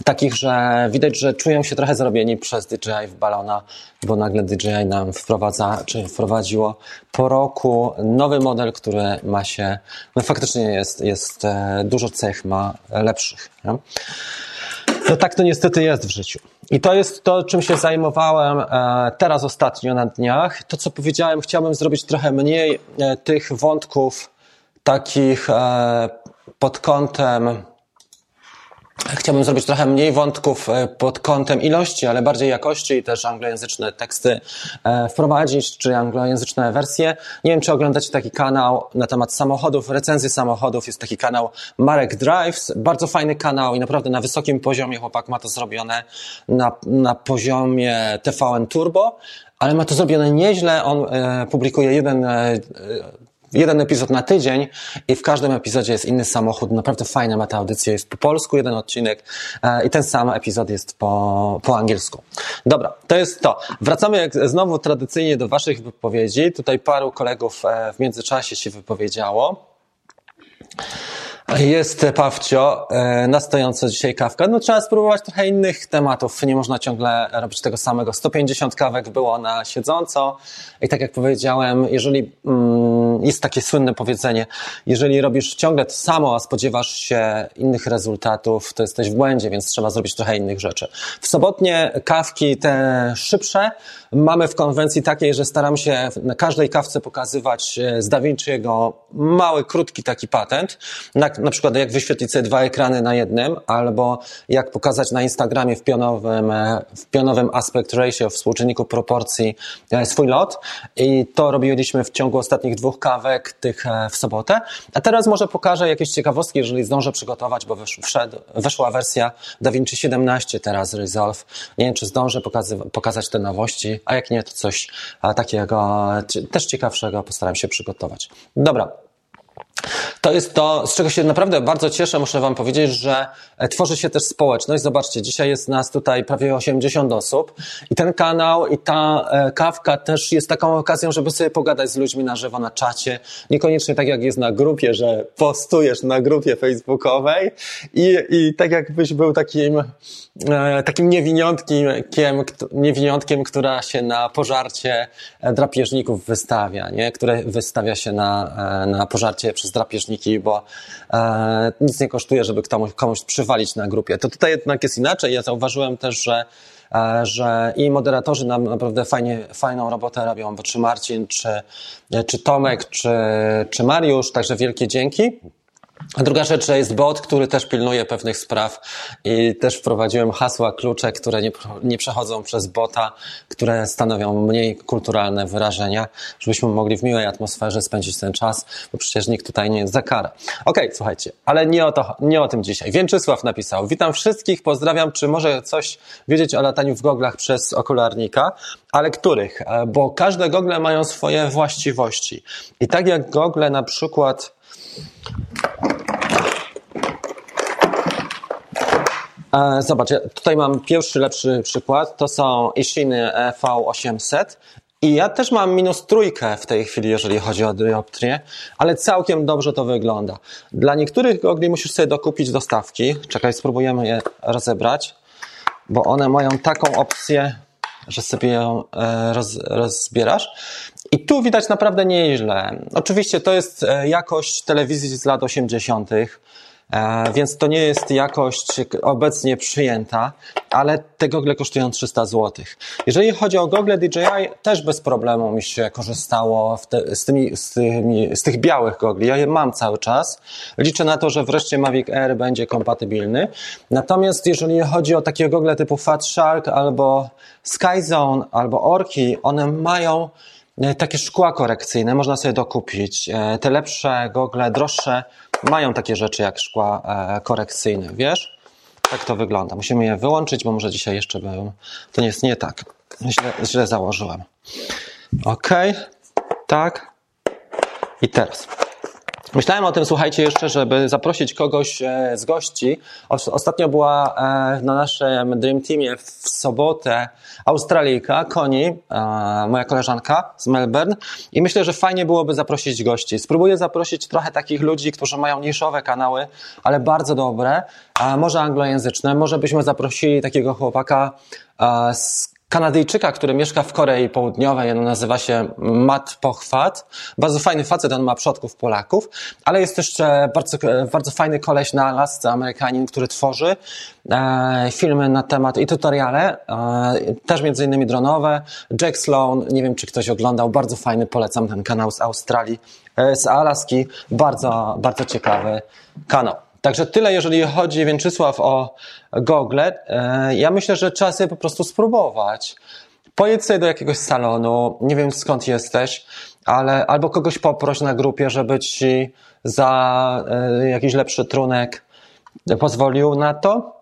takich, że widać, że czują się trochę zrobieni przez DJI w balona, bo nagle DJI nam wprowadza, czy wprowadziło po roku nowy model, który ma się, no faktycznie jest, jest e, dużo cech ma lepszych. Nie? No tak to niestety jest w życiu. I to jest to, czym się zajmowałem e, teraz ostatnio na dniach. To, co powiedziałem, chciałbym zrobić trochę mniej e, tych wątków takich e, pod kątem Chciałbym zrobić trochę mniej wątków e, pod kątem ilości, ale bardziej jakości i też anglojęzyczne teksty e, wprowadzić, czy anglojęzyczne wersje. Nie wiem, czy oglądacie taki kanał na temat samochodów, recenzji samochodów. Jest taki kanał Marek Drives. Bardzo fajny kanał i naprawdę na wysokim poziomie chłopak ma to zrobione na, na poziomie TVN Turbo, ale ma to zrobione nieźle. On e, publikuje jeden jeden epizod na tydzień i w każdym epizodzie jest inny samochód. Naprawdę fajna ma ta audycja. Jest po polsku jeden odcinek e, i ten sam epizod jest po, po angielsku. Dobra, to jest to. Wracamy jak znowu tradycyjnie do Waszych wypowiedzi. Tutaj paru kolegów e, w międzyczasie się wypowiedziało. Jest Pawcio, e, na stojąco dzisiaj kawka. No trzeba spróbować trochę innych tematów. Nie można ciągle robić tego samego. 150 kawek było na siedząco i tak jak powiedziałem, jeżeli mm, jest takie słynne powiedzenie, jeżeli robisz ciągle to samo, a spodziewasz się innych rezultatów, to jesteś w błędzie, więc trzeba zrobić trochę innych rzeczy. W sobotnie kawki te szybsze mamy w konwencji takiej, że staram się na każdej kawce pokazywać e, z Da Vinci'ego mały, krótki taki patent. Na, na przykład jak wyświetlić sobie dwa ekrany na jednym, albo jak pokazać na Instagramie w pionowym, e, w pionowym aspect ratio, w współczynniku proporcji e, swój lot. I to robiliśmy w ciągu ostatnich dwóch kawek, tych w sobotę. A teraz może pokażę jakieś ciekawostki, jeżeli zdążę przygotować, bo wszedł, weszła wersja DaVinci 17 teraz Resolve. Nie wiem, czy zdążę pokazać te nowości a jak nie, to coś takiego też ciekawszego postaram się przygotować. Dobra, to jest to, z czego się naprawdę bardzo cieszę. Muszę Wam powiedzieć, że e, tworzy się też społeczność. Zobaczcie, dzisiaj jest nas tutaj prawie 80 osób i ten kanał i ta e, kawka też jest taką okazją, żeby sobie pogadać z ludźmi na żywo na czacie. Niekoniecznie tak jak jest na grupie, że postujesz na grupie facebookowej i, i tak jakbyś był takim, e, takim niewiniątkiem, niewiniątkiem, która się na pożarcie drapieżników wystawia, nie? które wystawia się na, na pożarcie przez drapieżniki, bo e, nic nie kosztuje, żeby komuś, komuś przywalić na grupie. To tutaj jednak jest inaczej. Ja zauważyłem też, że e, że i moderatorzy nam naprawdę fajnie, fajną robotę robią, bo czy Marcin, czy, czy Tomek, czy, czy Mariusz, także wielkie dzięki. A druga rzecz, że jest bot, który też pilnuje pewnych spraw i też wprowadziłem hasła, klucze, które nie, nie przechodzą przez bota, które stanowią mniej kulturalne wyrażenia, żebyśmy mogli w miłej atmosferze spędzić ten czas, bo przecież nikt tutaj nie jest za karę. Okej, okay, słuchajcie, ale nie o, to, nie o tym dzisiaj. Więczysław napisał, witam wszystkich, pozdrawiam, czy może coś wiedzieć o lataniu w goglach przez okularnika, ale których? E, bo każde gogle mają swoje właściwości. I tak jak gogle na przykład zobacz, tutaj mam pierwszy lepszy przykład. To są Ishiny V800. I ja też mam minus trójkę w tej chwili, jeżeli chodzi o dioptrię, ale całkiem dobrze to wygląda. Dla niektórych gogli musisz sobie dokupić dostawki. Czekaj, spróbujemy je rozebrać, bo one mają taką opcję, że sobie ją e, roz, rozbierasz. I tu widać naprawdę nieźle. Oczywiście to jest e, jakość telewizji z lat 80., e, więc to nie jest jakość obecnie przyjęta, ale te gogle kosztują 300 zł. Jeżeli chodzi o gogle DJI, też bez problemu mi się korzystało te, z, tymi, z, tymi, z tych białych gogli. Ja je mam cały czas. Liczę na to, że wreszcie Mavic Air będzie kompatybilny. Natomiast jeżeli chodzi o takie gogle typu Fat Shark albo Skyzone albo Orki, one mają takie szkła korekcyjne można sobie dokupić. E, te lepsze gogle, droższe, mają takie rzeczy jak szkła e, korekcyjne, wiesz? Tak to wygląda. Musimy je wyłączyć, bo może dzisiaj jeszcze był. To nie jest nie tak. Źle, źle założyłem. Ok. Tak. I teraz. Myślałem o tym, słuchajcie, jeszcze, żeby zaprosić kogoś e, z gości. Ostatnio była e, na naszym Dream Teamie w sobotę Australijka, Koni, e, moja koleżanka z Melbourne i myślę, że fajnie byłoby zaprosić gości. Spróbuję zaprosić trochę takich ludzi, którzy mają niszowe kanały, ale bardzo dobre, może anglojęzyczne. Może byśmy zaprosili takiego chłopaka z Kanadyjczyka, który mieszka w Korei Południowej, on nazywa się Matt Pochwat. Bardzo fajny facet, on ma przodków Polaków, ale jest też bardzo, bardzo fajny koleś na Alasce, Amerykanin, który tworzy e, filmy na temat i tutoriale, e, też między innymi dronowe. Jack Sloan, nie wiem czy ktoś oglądał, bardzo fajny, polecam ten kanał z Australii, e, z Alaski, bardzo, bardzo ciekawy kanał. Także tyle, jeżeli chodzi, Więczysław, o Google. E, ja myślę, że trzeba sobie po prostu spróbować. Pojedź sobie do jakiegoś salonu, nie wiem skąd jesteś, ale albo kogoś poproś na grupie, żeby ci za e, jakiś lepszy trunek pozwolił na to.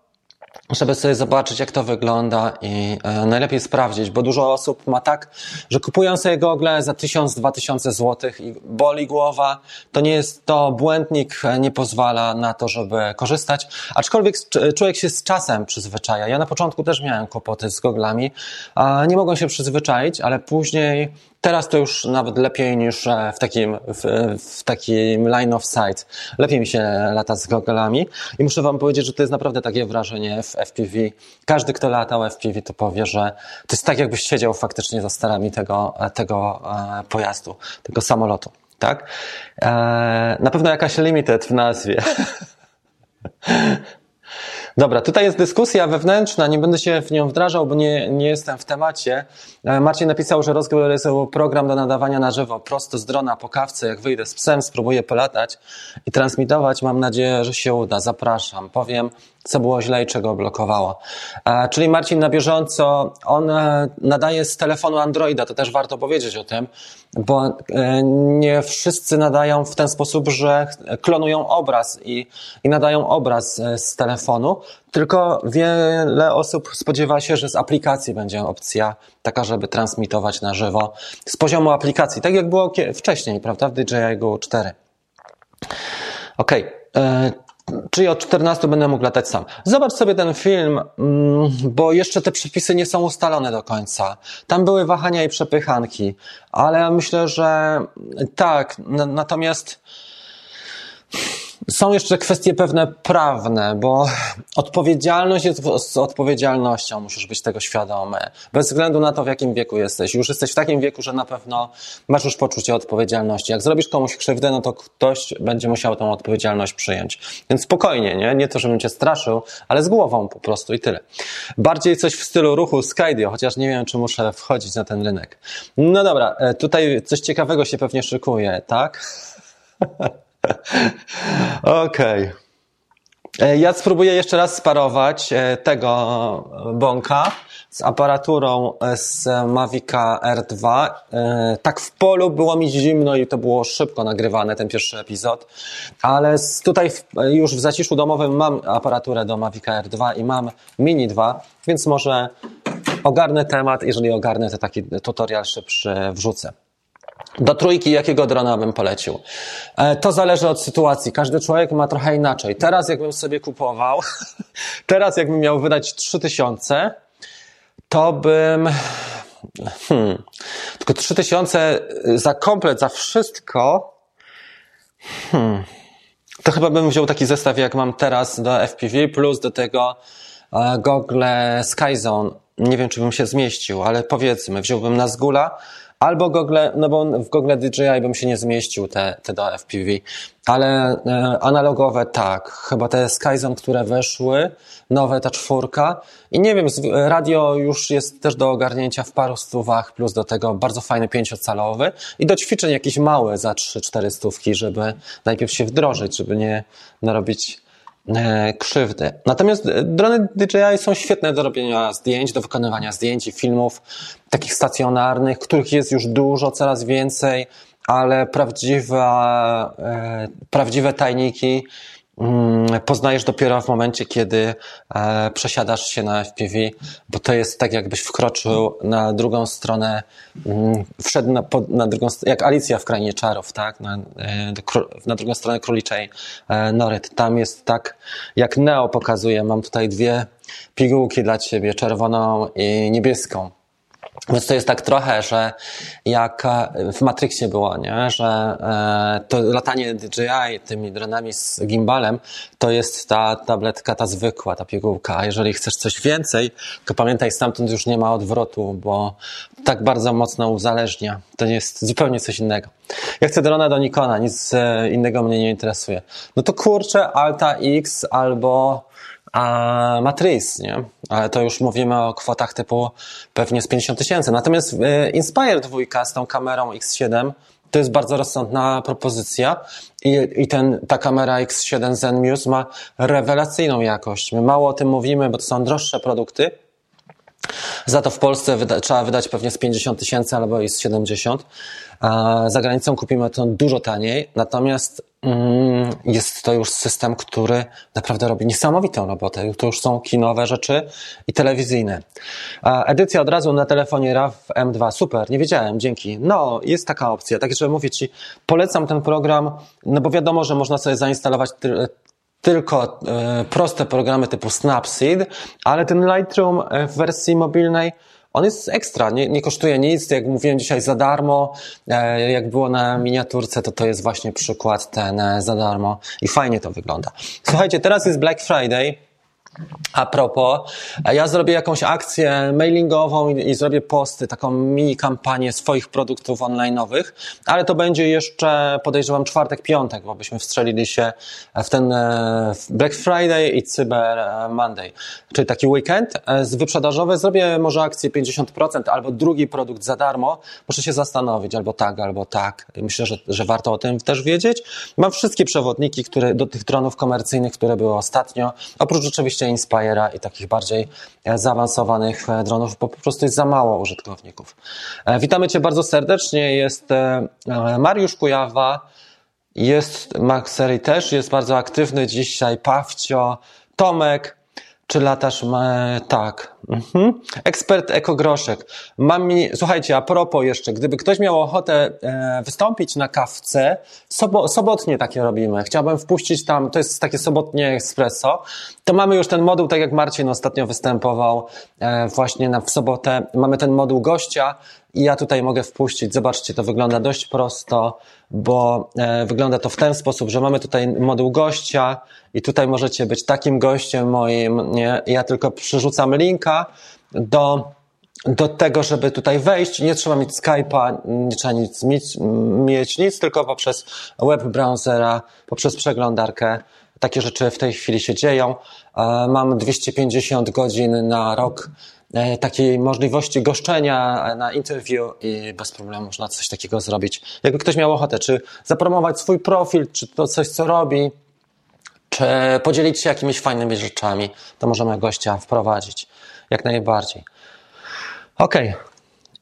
Żeby sobie zobaczyć, jak to wygląda i e, najlepiej sprawdzić, bo dużo osób ma tak, że kupują sobie gogle za 1000-2000 zł i boli głowa. To nie jest to, błędnik e, nie pozwala na to, żeby korzystać, aczkolwiek człowiek się z czasem przyzwyczaja. Ja na początku też miałem kłopoty z goglami, nie mogłem się przyzwyczaić, ale później Teraz to już nawet lepiej niż e, w takim, w, w takim line of sight. Lepiej mi się lata z goglami i muszę wam powiedzieć, że to jest naprawdę takie wrażenie w FPV. Każdy, kto latał FPV, to powie, że to jest tak, jakbyś siedział faktycznie za starami tego, tego e, pojazdu, tego samolotu. Tak? E, na pewno jakaś limited w nazwie. Dobra, tutaj jest dyskusja wewnętrzna, nie będę się w nią wdrażał, bo nie, nie jestem w temacie. E, Marcin napisał, że rozgrywał program do nadawania na żywo, prosto z drona po kawce, jak wyjdę z psem, spróbuję polatać i transmitować. Mam nadzieję, że się uda. Zapraszam. Powiem co było źle i czego blokowało. E, czyli Marcin na bieżąco, on e, nadaje z telefonu Androida, to też warto powiedzieć o tym, bo e, nie wszyscy nadają w ten sposób, że klonują obraz i, i nadają obraz z telefonu, tylko wiele osób spodziewa się, że z aplikacji będzie opcja taka, żeby transmitować na żywo z poziomu aplikacji, tak jak było wcześniej, prawda, w DJI Go 4. Okej. Okay. Czyli od 14 będę mógł latać sam. Zobacz sobie ten film, mm, bo jeszcze te przepisy nie są ustalone do końca. Tam były wahania i przepychanki, ale myślę, że tak. Natomiast są jeszcze kwestie pewne prawne, bo odpowiedzialność jest z odpowiedzialnością, musisz być tego świadomy. Bez względu na to, w jakim wieku jesteś. Już jesteś w takim wieku, że na pewno masz już poczucie odpowiedzialności. Jak zrobisz komuś krzywdę, no to ktoś będzie musiał tą odpowiedzialność przyjąć. Więc spokojnie, nie? Nie to, żebym cię straszył, ale z głową po prostu i tyle. Bardziej coś w stylu ruchu Skydio, chociaż nie wiem, czy muszę wchodzić na ten rynek. No dobra, e, tutaj coś ciekawego się pewnie szykuje, tak? Okej. Okay. E, ja spróbuję jeszcze raz sparować e, tego bąka z aparaturą e, z Mavica R2. Tak w polu było mi zimno i to było szybko nagrywane, ten pierwszy epizod, ale tutaj już w zaciszu domowym mam aparaturę do Mavica R2 i mam Mini 2, więc może ogarnę temat, jeżeli ogarnę, to taki tutorial szybszy wrzucę. Do trójki jakiego drona bym polecił? E, to zależy od sytuacji. Każdy człowiek ma trochę inaczej. Teraz jakbym sobie kupował, teraz jakbym miał wydać 3000, to bym... Hmm, tylko 3000 za komplet, za wszystko... Hmm, to chyba bym wziął taki zestaw, jak mam teraz do FPV, plus do tego e, gogle Skyzone. Nie wiem, czy bym się zmieścił, ale powiedzmy, wziąłbym na Zgula, Albo Google, no bo w Google DJI bym się nie zmieścił te, te do FPV, ale e, analogowe tak. Chyba te Skyzone, które weszły, nowe, ta czwórka. I nie wiem, radio już jest też do ogarnięcia w paru stówach, plus do tego bardzo fajny pięciocalowy i do ćwiczeń jakiś mały za 3-4 stówki, żeby najpierw się wdrożyć, żeby nie narobić krzywdy. Natomiast e, drony DJI są świetne do robienia zdjęć, do wykonywania zdjęć i filmów takich stacjonarnych, których jest już dużo, coraz więcej, ale prawdziwa, e, prawdziwe tajniki poznajesz dopiero w momencie, kiedy e, przesiadasz się na FPV, bo to jest tak, jakbyś wkroczył na drugą stronę, mm, wszedł na, na drugą jak Alicja w Krainie Czarów, tak? Na, e, na drugą stronę króliczej e, nory. Tam jest tak, jak Neo pokazuje. Mam tutaj dwie pigułki dla ciebie, czerwoną i niebieską. Więc to jest tak trochę, że jak e, w Matrixie było, nie? że e, to latanie DJI tymi dronami z gimbalem to jest ta tabletka, ta zwykła, ta pigułka. A jeżeli chcesz coś więcej, to pamiętaj, stamtąd już nie ma odwrotu, bo tak bardzo mocno uzależnia. To jest zupełnie coś innego. Ja chcę drona do Nikona, nic e, innego mnie nie interesuje. No to kurczę, Alta X albo a Matrix, nie? Ale to już mówimy o kwotach typu pewnie z 50 tysięcy. Natomiast y, Inspire 2 z tą kamerą X7 to jest bardzo rozsądna propozycja i, i ten, ta kamera X7 Zen Muse ma rewelacyjną jakość. My mało o tym mówimy, bo to są droższe produkty, za to w Polsce wyda, trzeba wydać pewnie z 50 tysięcy albo i z 70. A za granicą kupimy to dużo taniej. Natomiast jest to już system, który naprawdę robi niesamowitą robotę. To już są kinowe rzeczy i telewizyjne. Edycja od razu na telefonie RAW M2. Super, nie wiedziałem, dzięki. No, jest taka opcja. Także mówię Ci, polecam ten program, no bo wiadomo, że można sobie zainstalować tylko e, proste programy typu Snapseed, ale ten Lightroom w wersji mobilnej on jest ekstra, nie, nie kosztuje nic, jak mówiłem dzisiaj za darmo, e, jak było na miniaturce, to to jest właśnie przykład ten za darmo. I fajnie to wygląda. Słuchajcie, teraz jest Black Friday, a propos, ja zrobię jakąś akcję mailingową i, i, zrobię posty, taką mini kampanię swoich produktów online'owych, ale to będzie jeszcze, podejrzewam, czwartek, piątek, bo byśmy wstrzelili się w ten e, Black Friday i Cyber Monday, czyli taki weekend e, z wyprzedażowy. Zrobię może akcję 50% albo drugi produkt za darmo. Muszę się zastanowić, albo tak, albo tak. Myślę, że, że warto o tym też wiedzieć. Mam wszystkie przewodniki, które, do tych dronów komercyjnych, które były ostatnio, oprócz oczywiście Inspire'a i takich bardziej e, zaawansowanych e, dronów, bo po prostu jest za mało użytkowników. E, witamy Cię bardzo serdecznie. Jest Mariusz Kujawa, jest Maxery też, jest bardzo aktywny dzisiaj, Pawcio, Tomek, czy latasz? Tak. Mhm. Ekspert Ekogroszek. Mam mi... Słuchajcie, a propos jeszcze, gdyby ktoś miał ochotę e, wystąpić na kawce, sobo, sobotnie takie robimy. Chciałbym wpuścić tam, to jest takie sobotnie espresso, to mamy już ten moduł, tak jak Marcin ostatnio występował e, właśnie na, w sobotę. Mamy ten moduł gościa i ja tutaj mogę wpuścić. Zobaczcie, to wygląda dość prosto, bo e, wygląda to w ten sposób, że mamy tutaj moduł gościa i tutaj możecie być takim gościem moim. Nie? Ja tylko przerzucam linka do do tego, żeby tutaj wejść, nie trzeba mieć Skype'a, nie trzeba nic mieć, mieć nic, tylko poprzez web browsera, poprzez przeglądarkę. Takie rzeczy w tej chwili się dzieją. E, mam 250 godzin na rok takiej możliwości goszczenia na interview i bez problemu można coś takiego zrobić. Jakby ktoś miał ochotę, czy zapromować swój profil, czy to coś, co robi, czy podzielić się jakimiś fajnymi rzeczami, to możemy gościa wprowadzić. Jak najbardziej. Okej. Okay.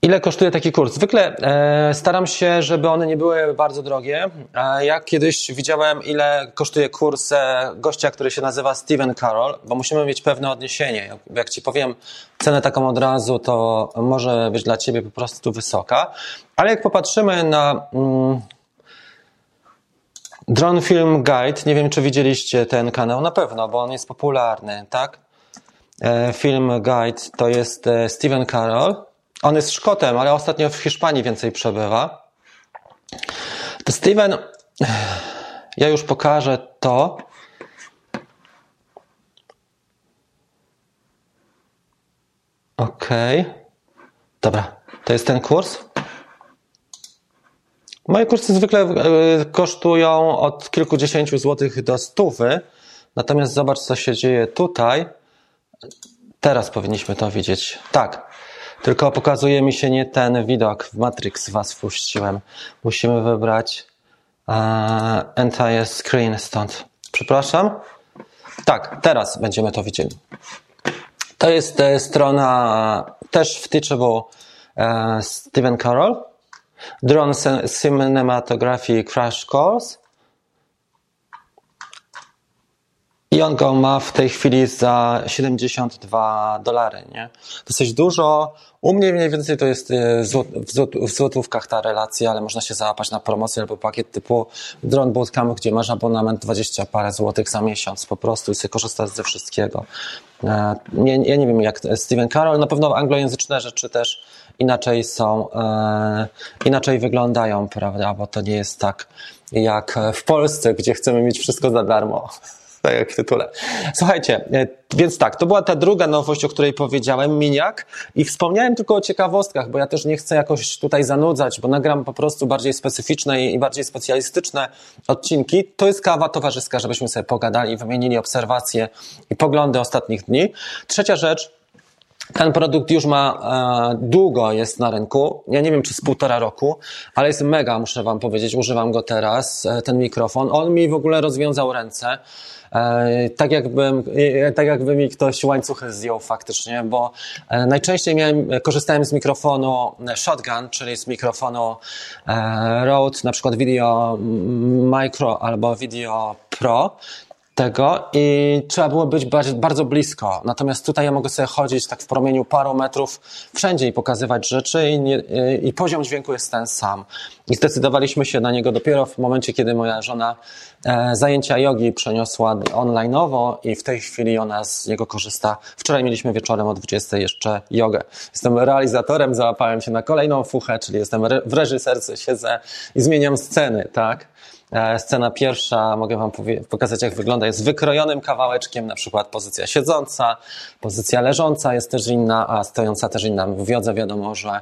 Ile kosztuje taki kurs? Zwykle e, staram się, żeby one nie były bardzo drogie. E, ja kiedyś widziałem, ile kosztuje kurs e, gościa, który się nazywa Steven Carroll, bo musimy mieć pewne odniesienie. Jak, jak Ci powiem cenę taką od razu, to może być dla Ciebie po prostu wysoka. Ale jak popatrzymy na mm, Drone Film Guide, nie wiem, czy widzieliście ten kanał, na pewno, bo on jest popularny, tak? E, Film Guide to jest e, Steven Carroll. On jest Szkotem, ale ostatnio w Hiszpanii więcej przebywa. To Steven, ja już pokażę to. Okej. Okay. Dobra, to jest ten kurs. Moje kursy zwykle e, kosztują od kilkudziesięciu złotych do stówy. Natomiast zobacz, co się dzieje tutaj. Teraz powinniśmy to widzieć. Tak, tylko pokazuje mi się nie ten widok. W Matrix was wpuściłem. Musimy wybrać uh, entire screen stąd. Przepraszam. Tak, teraz będziemy to widzieli. To jest e, strona też w Teachable e, Stephen Carroll. Drone Cinematography Crash Course. I on go ma w tej chwili za 72 dolary, nie? Dosyć dużo. U mnie mniej więcej to jest e, w złotówkach ta relacja, ale można się załapać na promocję albo pakiet typu Drone Bootcamp, gdzie masz abonament 20 parę złotych za miesiąc po prostu i sobie korzystasz ze wszystkiego. E, ja nie wiem jak Steven Carroll, na pewno anglojęzyczne rzeczy też inaczej są, e, inaczej wyglądają, prawda, bo to nie jest tak jak w Polsce, gdzie chcemy mieć wszystko za darmo tak jak w tytule. Słuchajcie, e, więc tak, to była ta druga nowość, o której powiedziałem, miniak i wspomniałem tylko o ciekawostkach, bo ja też nie chcę jakoś tutaj zanudzać, bo nagram po prostu bardziej specyficzne i bardziej specjalistyczne odcinki. To jest kawa towarzyska, żebyśmy sobie pogadali, wymienili obserwacje i poglądy ostatnich dni. Trzecia rzecz, ten produkt już ma e, długo jest na rynku. Ja nie wiem, czy z półtora roku, ale jest mega, muszę Wam powiedzieć. Używam go teraz, e, ten mikrofon. On mi w ogóle rozwiązał ręce. E, tak jakbym, e, tak jakby mi ktoś łańcuchy zdjął faktycznie, bo e, najczęściej miałem, korzystałem z mikrofonu shotgun, czyli z mikrofonu Rode, na przykład Video Micro albo Video Pro, tego i trzeba było być bardzo blisko. Natomiast tutaj ja mogę sobie chodzić tak w promieniu paru metrów wszędzie i pokazywać rzeczy i, nie, i poziom dźwięku jest ten sam. I zdecydowaliśmy się na niego dopiero w momencie, kiedy moja żona e, zajęcia jogi przeniosła online'owo i w tej chwili ona z niego korzysta. Wczoraj mieliśmy wieczorem o 20 jeszcze jogę. Jestem realizatorem, załapałem się na kolejną fuchę, czyli jestem w reżyserce, siedzę i zmieniam sceny, tak? E, scena pierwsza, mogę Wam pokazać, jak wygląda, jest wykrojonym kawałeczkiem, na przykład pozycja siedząca, pozycja leżąca jest też inna, a stojąca też inna. W wiodze wiadomo, że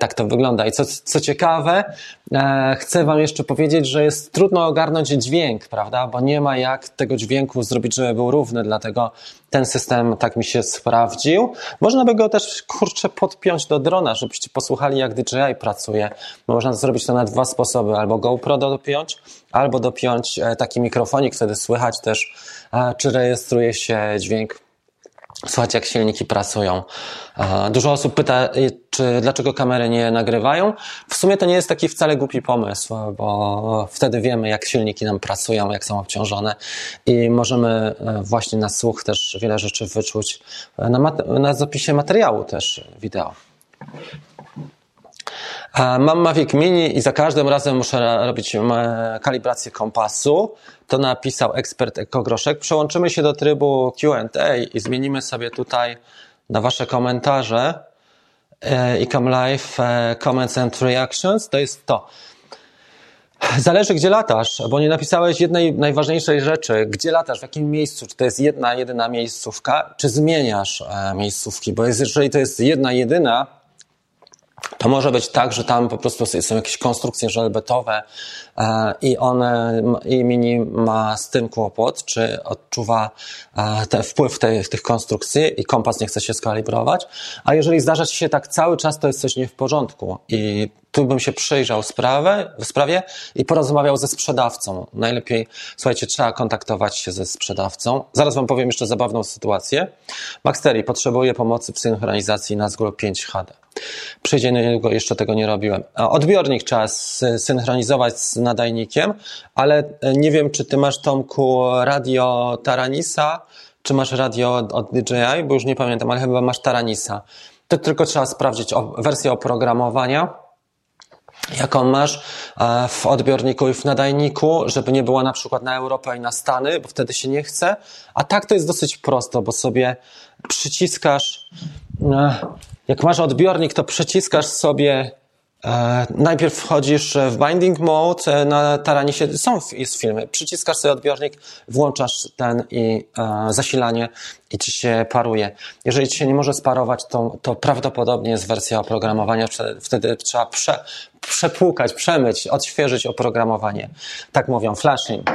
tak to wygląda. I co, co ciekawe, e, chcę Wam jeszcze powiedzieć, że jest trudno ogarnąć dźwięk, prawda? Bo nie ma jak tego dźwięku zrobić, żeby był równy, dlatego ten system tak mi się sprawdził. Można by go też, kurczę, podpiąć do drona, żebyście posłuchali, jak DJI pracuje. Można zrobić to na dwa sposoby. Albo GoPro dopiąć, albo dopiąć e, taki mikrofonik, wtedy słychać też, e, czy rejestruje się dźwięk Słuchajcie, jak silniki pracują. Dużo osób pyta, czy dlaczego kamery nie nagrywają. W sumie to nie jest taki wcale głupi pomysł, bo wtedy wiemy, jak silniki nam pracują, jak są obciążone i możemy e, właśnie na słuch też wiele rzeczy wyczuć na, na zapisie materiału też wideo. Mam Mavic Mini i za każdym razem muszę robić kalibrację kompasu. To napisał ekspert Ekogroszek. Przełączymy się do trybu Q&A i zmienimy sobie tutaj na Wasze komentarze e, i come live e, comments and reactions. To jest to. Zależy, gdzie latasz, bo nie napisałeś jednej najważniejszej rzeczy. Gdzie latasz, w jakim miejscu? Czy to jest jedna, jedyna miejscówka, czy zmieniasz e, miejscówki? Bo jeżeli to jest jedna, jedyna, to może być tak, że tam po prostu są jakieś konstrukcje żelbetowe i one, i Mini ma z tym kłopot, czy odczuwa e, ten wpływ tej, tych konstrukcji i kompas nie chce się skalibrować. A jeżeli zdarza się tak cały czas, to jest coś nie w porządku i tu bym się przyjrzał sprawę, sprawie i porozmawiał ze sprzedawcą. Najlepiej, słuchajcie, trzeba kontaktować się ze sprzedawcą. Zaraz Wam powiem jeszcze zabawną sytuację. Maxtery potrzebuje pomocy w synchronizacji Nazgul 5 HD. Przyjdzie niedługo, jeszcze tego nie robiłem. Odbiornik trzeba synchronizować z nadajnikiem, ale nie wiem, czy Ty masz, Tomku, radio Taranisa, czy masz radio od DJI, bo już nie pamiętam, ale chyba masz Taranisa. To tylko trzeba sprawdzić wersję oprogramowania jaką masz e, w odbiorniku i w nadajniku, żeby nie była na przykład na Europę i na Stany, bo wtedy się nie chce. A tak to jest dosyć prosto, bo sobie przyciskasz, e, jak masz odbiornik, to przyciskasz sobie E, najpierw wchodzisz w binding mode e, na Taranisie, są jest filmy, przyciskasz sobie odbiornik, włączasz ten i e, zasilanie i ci się paruje. Jeżeli ci się nie może sparować, to, to prawdopodobnie jest wersja oprogramowania, wtedy, trzeba prze, przepłukać, przemyć, odświeżyć oprogramowanie. Tak mówią, flashing.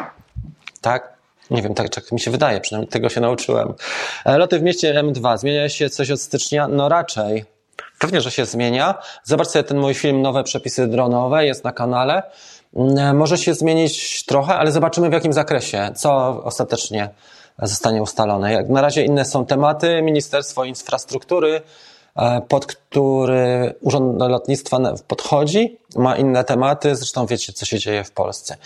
Tak? Nie wiem, tak, tak mi się wydaje, przynajmniej tego się nauczyłem. Loty w mieście M2. Zmienia się coś od stycznia? No raczej. Pewnie, że się zmienia. Zobacz sobie ten mój film Nowe przepisy dronowe, jest na kanale. Mm, może się zmienić trochę, ale zobaczymy w jakim zakresie, co ostatecznie zostanie ustalone. Jak na razie inne są tematy. Ministerstwo Infrastruktury, e, pod który Urząd Lotnictwa podchodzi, ma inne tematy. Zresztą wiecie, co się dzieje w Polsce.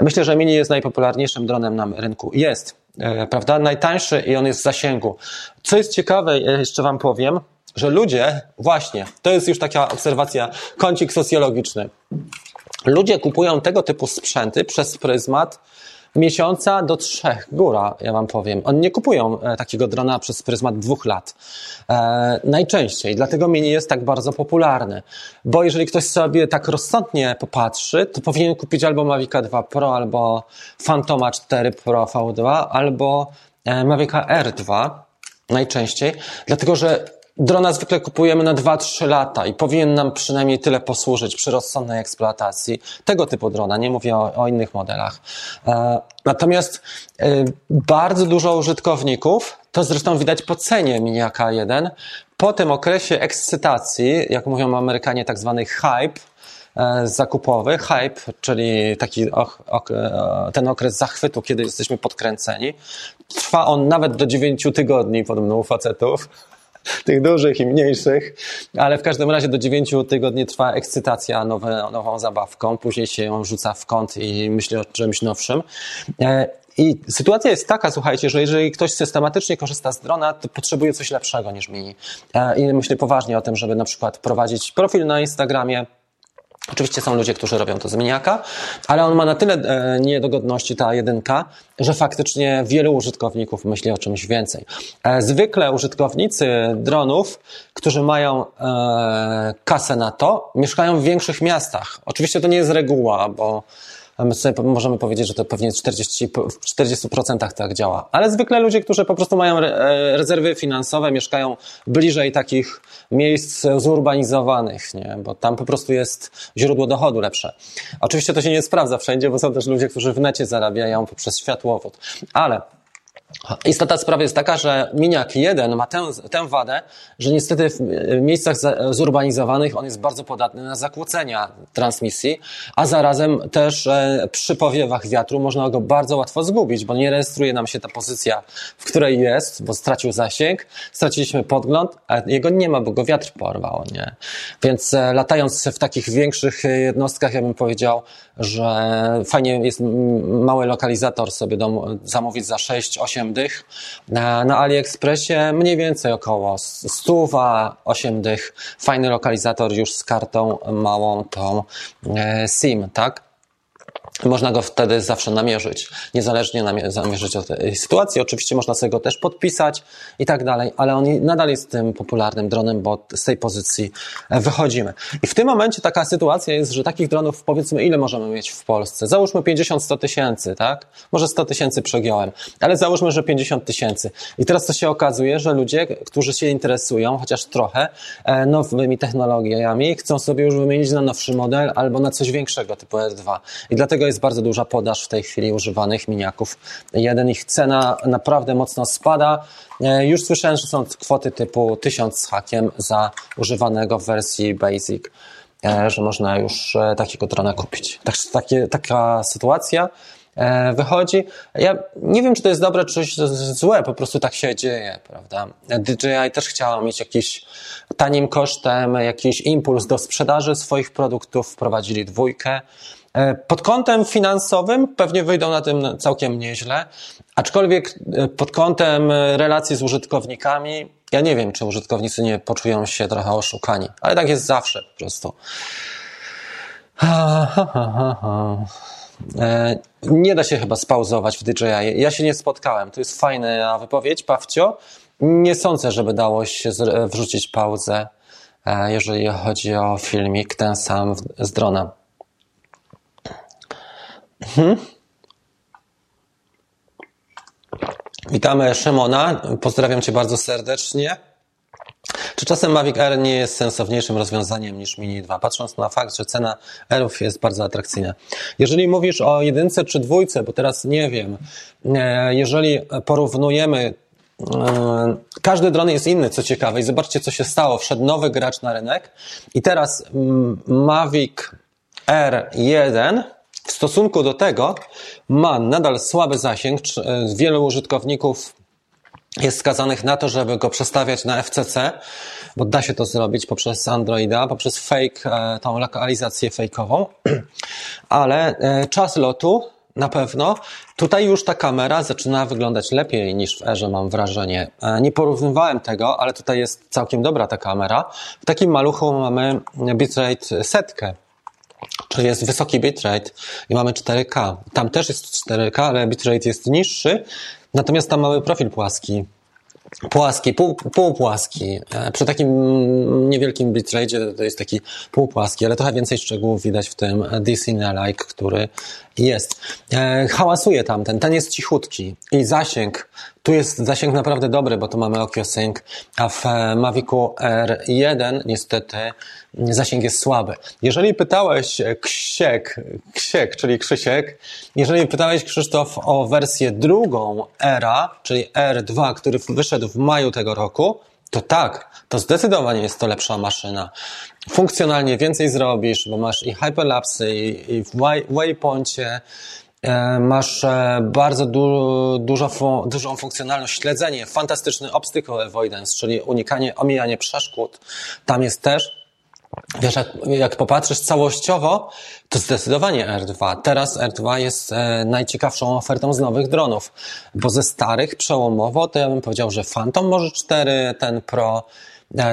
Myślę, że Mini jest najpopularniejszym dronem na rynku. Jest, e, prawda? Najtańszy i on jest w zasięgu. Co jest ciekawe, jeszcze Wam powiem, że ludzie, właśnie, to jest już taka obserwacja, kącik socjologiczny. Ludzie kupują tego typu sprzęty przez pryzmat miesiąca do trzech, góra, ja wam powiem. Oni nie kupują e, takiego drona przez pryzmat dwóch lat. E, najczęściej, dlatego mini jest tak bardzo popularny. Bo jeżeli ktoś sobie tak rozsądnie popatrzy, to powinien kupić albo Mavica 2 Pro, albo Phantoma 4 Pro V2, albo e, Mavica R2 najczęściej, dlatego że Drona zwykle kupujemy na 2-3 lata i powinien nam przynajmniej tyle posłużyć przy rozsądnej eksploatacji tego typu drona. Nie mówię o, o innych modelach. E, natomiast e, bardzo dużo użytkowników, to zresztą widać po cenie Mini AK1, po tym okresie ekscytacji, jak mówią Amerykanie, tak zwany hype, e, zakupowy, hype, czyli taki och, e, ten okres zachwytu, kiedy jesteśmy podkręceni. Trwa on nawet do 9 tygodni, podobno u facetów tych dużych i mniejszych, ale w każdym razie do 9 tygodni trwa ekscytacja nowe, nową zabawką, później się ją rzuca w kąt i myśli o czymś nowszym. E, I sytuacja jest taka, słuchajcie, że jeżeli ktoś systematycznie korzysta z drona, to potrzebuje coś lepszego niż mini. E, I myślę poważnie o tym, żeby na przykład prowadzić profil na Instagramie, Oczywiście są ludzie, którzy robią to z miniaka, ale on ma na tyle e, niedogodności, ta jedynka, że faktycznie wielu użytkowników myśli o czymś więcej. E, zwykle użytkownicy dronów, którzy mają e, kasę na to, mieszkają w większych miastach. Oczywiście to nie jest reguła, bo my możemy powiedzieć, że to pewnie 40, w 40% tak działa. Ale zwykle ludzie, którzy po prostu mają e, rezerwy finansowe, mieszkają bliżej takich miejsc zurbanizowanych, nie? bo tam po prostu jest źródło dochodu lepsze. Oczywiście to się nie sprawdza wszędzie, bo są też ludzie, którzy w necie zarabiają poprzez światłowód. Ale Istota sprawy jest taka, że miniak 1 ma tę, tę wadę, że niestety w miejscach zurbanizowanych on jest bardzo podatny na zakłócenia transmisji, a zarazem też e, przy powiewach wiatru można go bardzo łatwo zgubić, bo nie rejestruje nam się ta pozycja, w której jest, bo stracił zasięg, straciliśmy podgląd, a jego nie ma, bo go wiatr porwał, nie? Więc e, latając w takich większych jednostkach, ja bym powiedział, że fajnie jest mały lokalizator sobie dom, zamówić za 6-8 dych. Na, na AliExpressie mniej więcej około 100, 8 dych. Fajny lokalizator już z kartą małą tą e, SIM, tak? Można go wtedy zawsze namierzyć, niezależnie namierzyć od tej sytuacji. Oczywiście można sobie go też podpisać i tak dalej, ale on nadal jest tym popularnym dronem, bo z tej pozycji e, wychodzimy. I w tym momencie taka sytuacja jest, że takich dronów powiedzmy ile możemy mieć w Polsce? Załóżmy 50-100 tysięcy, tak? Może 100 tysięcy przegiąłem, ale załóżmy, że 50 tysięcy. I teraz to się okazuje, że ludzie, którzy się interesują, chociaż trochę, e, nowymi technologiami, chcą sobie już wymienić na nowszy model albo na coś większego typu R2. I dlatego jest bardzo duża podaż w tej chwili używanych miniaków. Jeden ich cena naprawdę mocno spada. E, już słyszałem, że są kwoty typu 1000 z hakiem za używanego w wersji Basic, e, że można już e, takiego drona kupić. Także takie, taka sytuacja wychodzi. Ja nie wiem, czy to jest dobre, czy złe, po prostu tak się dzieje, prawda? DJI też chciała mieć jakiś tanim kosztem, jakiś impuls do sprzedaży swoich produktów, wprowadzili dwójkę. E, pod kątem finansowym pewnie wyjdą na tym całkiem nieźle, aczkolwiek e, pod kątem e, relacji z użytkownikami, ja nie wiem, czy użytkownicy nie poczują się trochę oszukani, ale tak jest zawsze po prostu. Nie da się chyba spauzować w DJI. Ja się nie spotkałem. To jest fajna wypowiedź, Pawcio. Nie sądzę, żeby dało się wrzucić pauzę, jeżeli chodzi o filmik ten sam z drona. Mhm. Witamy Szymona. Pozdrawiam Cię bardzo serdecznie. Czy czasem Mavic Air nie jest sensowniejszym rozwiązaniem niż Mini 2, patrząc na fakt, że cena Airów jest bardzo atrakcyjna? Jeżeli mówisz o jedynce czy dwójce, bo teraz nie wiem, e, jeżeli porównujemy e, każdy dron jest inny, co ciekawe. I zobaczcie, co się stało. Wszedł nowy gracz na rynek i teraz mm, Mavic R1 w stosunku do tego ma nadal słaby zasięg. E, wielu użytkowników jest skazanych na to, żeby go przestawiać na FCC, bo da się to zrobić poprzez Androida, poprzez fake, e, tą lokalizację fejkową, ale e, czas lotu na pewno. Tutaj już ta kamera zaczyna wyglądać lepiej niż w Erze, mam wrażenie. Nie porównywałem tego, ale tutaj jest całkiem dobra ta kamera. W takim maluchu mamy bitrate setkę, czyli jest wysoki bitrate i mamy 4K. Tam też jest 4K, ale bitrate jest niższy, natomiast tam mamy profil płaski. Płaski, pół, półpłaski. E, przy takim niewielkim bitrate to jest taki półpłaski, ale trochę więcej szczegółów widać w tym DC-like, który jest. E, hałasuje tamten, ten jest cichutki i zasięg tu jest zasięg naprawdę dobry, bo tu mamy OcuSync, a w e, Mavicu R1 niestety zasięg jest słaby. Jeżeli pytałeś Ksiek, Ksiek, czyli Krzysiek, jeżeli pytałeś Krzysztof o wersję drugą ERA, czyli R2, który wyszedł w maju tego roku, to tak, to zdecydowanie jest to lepsza maszyna. Funkcjonalnie więcej zrobisz, bo masz i hyperlapsy, i, i w waypoincie, e, masz e, bardzo du, dużo, dużą funkcjonalność, śledzenie, fantastyczny obstacle avoidance, czyli unikanie, omijanie przeszkód. Tam jest też Wiesz, jak, jak popatrzysz całościowo, to zdecydowanie R2. Teraz R2 jest e, najciekawszą ofertą z nowych dronów, bo ze starych przełomowo to ja bym powiedział, że Phantom może 4, ten Pro, e,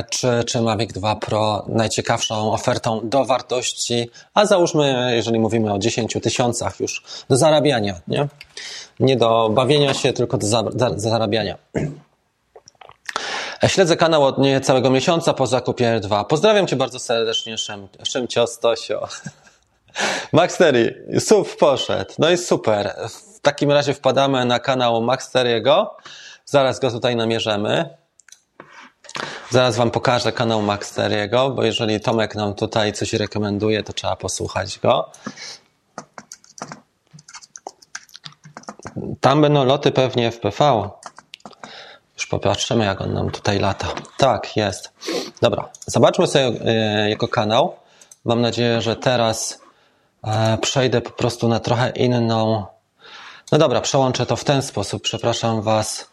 czy, czy Mavic 2 Pro najciekawszą ofertą do wartości, a załóżmy, jeżeli mówimy o 10 tysiącach już, do zarabiania, nie? Nie do bawienia się, tylko do za, za, zarabiania. Śledzę kanał od niecałego miesiąca po zakupie R2. Pozdrawiam Cię bardzo serdecznie, Szem, Szemcio Stosio. Max Terry, sub poszedł. No i super. W takim razie wpadamy na kanał Max Terry'ego. Zaraz go tutaj namierzemy. Zaraz Wam pokażę kanał Max Terry'ego, bo jeżeli Tomek nam tutaj coś rekomenduje, to trzeba posłuchać go. Tam będą loty pewnie w PV. Już popatrzymy, jak on nam tutaj lata. Tak, jest. Dobra, zobaczmy sobie e, jego kanał. Mam nadzieję, że teraz e, przejdę po prostu na trochę inną. No dobra, przełączę to w ten sposób. Przepraszam Was,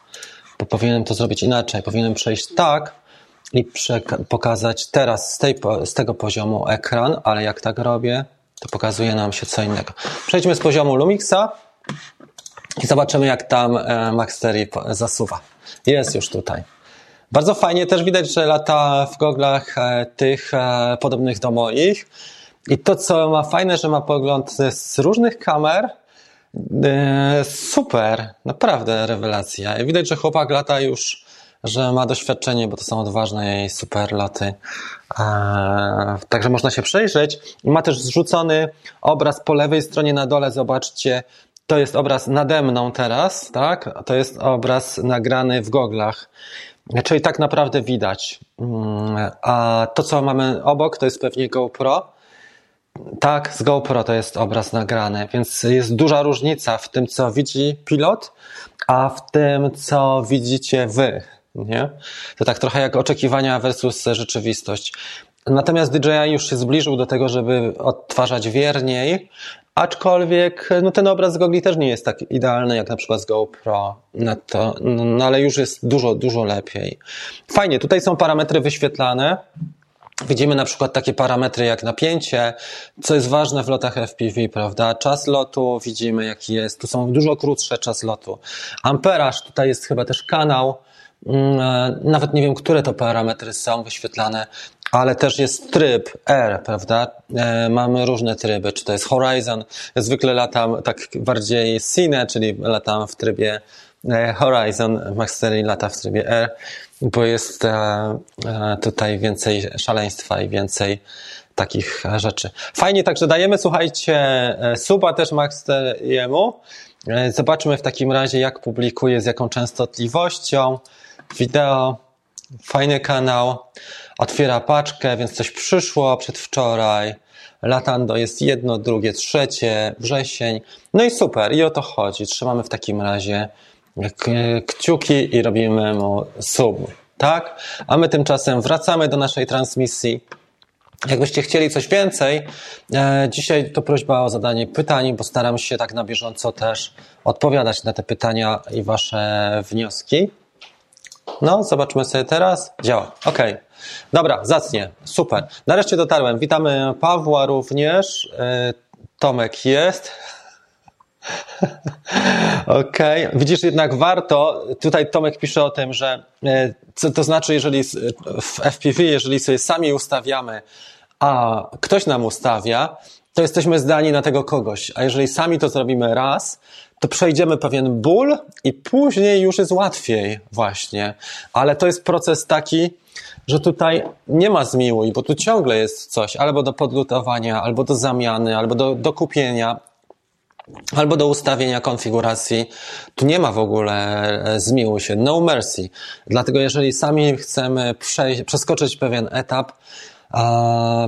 bo powinienem to zrobić inaczej. Powinienem przejść tak i pokazać teraz z, tej, z tego poziomu ekran, ale jak tak robię, to pokazuje nam się co innego. Przejdźmy z poziomu Lumixa i zobaczymy, jak tam e, Maxtery zasuwa. Jest już tutaj. Bardzo fajnie też widać, że lata w goglach e, tych e, podobnych do moich. I to, co ma fajne, że ma pogląd z różnych kamer. Super, naprawdę rewelacja. Widać, że chłopak lata już, że ma doświadczenie, bo to są odważne jej super laty. Także można się przejrzeć. Ma też zrzucony obraz po lewej stronie na dole. Zobaczcie, to jest obraz nade mną teraz, tak? To jest obraz nagrany w goglach. Czyli tak naprawdę widać. Mm, a to, co mamy obok, to jest pewnie GoPro. Tak, z GoPro to jest obraz nagrany, więc jest duża różnica w tym, co widzi pilot, a w tym, co widzicie wy. Nie? To tak trochę jak oczekiwania versus rzeczywistość. Natomiast DJI już się zbliżył do tego, żeby odtwarzać wierniej, Aczkolwiek no ten obraz z gogli też nie jest tak idealny jak na przykład z GoPro, no, to, no ale już jest dużo, dużo lepiej. Fajnie, tutaj są parametry wyświetlane. Widzimy na przykład takie parametry jak napięcie, co jest ważne w lotach FPV, prawda? Czas lotu widzimy jaki jest, tu są dużo krótsze czas lotu. Amperaż, tutaj jest chyba też kanał, nawet nie wiem, które to parametry są wyświetlane ale też jest tryb R, prawda? E, mamy różne tryby, czy to jest Horizon. Ja zwykle latam tak bardziej Cine, czyli latam w trybie e, Horizon, Maxtery lata w trybie R, bo jest e, e, tutaj więcej szaleństwa i więcej takich rzeczy. Fajnie, także dajemy, słuchajcie, e, suba też Maxteriemu. E, zobaczmy w takim razie, jak publikuje, z jaką częstotliwością wideo. Fajny kanał otwiera paczkę, więc coś przyszło przedwczoraj. Latando jest jedno, drugie, trzecie, wrzesień. No i super, i o to chodzi. Trzymamy w takim razie kciuki i robimy mu sub. Tak? A my tymczasem wracamy do naszej transmisji. Jakbyście chcieli coś więcej, e, dzisiaj to prośba o zadanie pytań, bo staram się tak na bieżąco też odpowiadać na te pytania i Wasze wnioski. No, zobaczmy sobie teraz. Działa. Ok. Dobra, zacnie. Super. Nareszcie dotarłem. Witamy Pawła również. E, Tomek jest. Okay. Widzisz, jednak warto. Tutaj Tomek pisze o tym, że e, co to znaczy, jeżeli w FPV, jeżeli sobie sami ustawiamy, a ktoś nam ustawia, to jesteśmy zdani na tego kogoś. A jeżeli sami to zrobimy raz, to przejdziemy pewien ból i później już jest łatwiej właśnie. Ale to jest proces taki, że tutaj nie ma zmiłuj, bo tu ciągle jest coś albo do podlutowania, albo do zamiany, albo do, do kupienia, albo do ustawienia konfiguracji. Tu nie ma w ogóle e, zmiłuj się, no mercy. Dlatego jeżeli sami chcemy przeskoczyć pewien etap,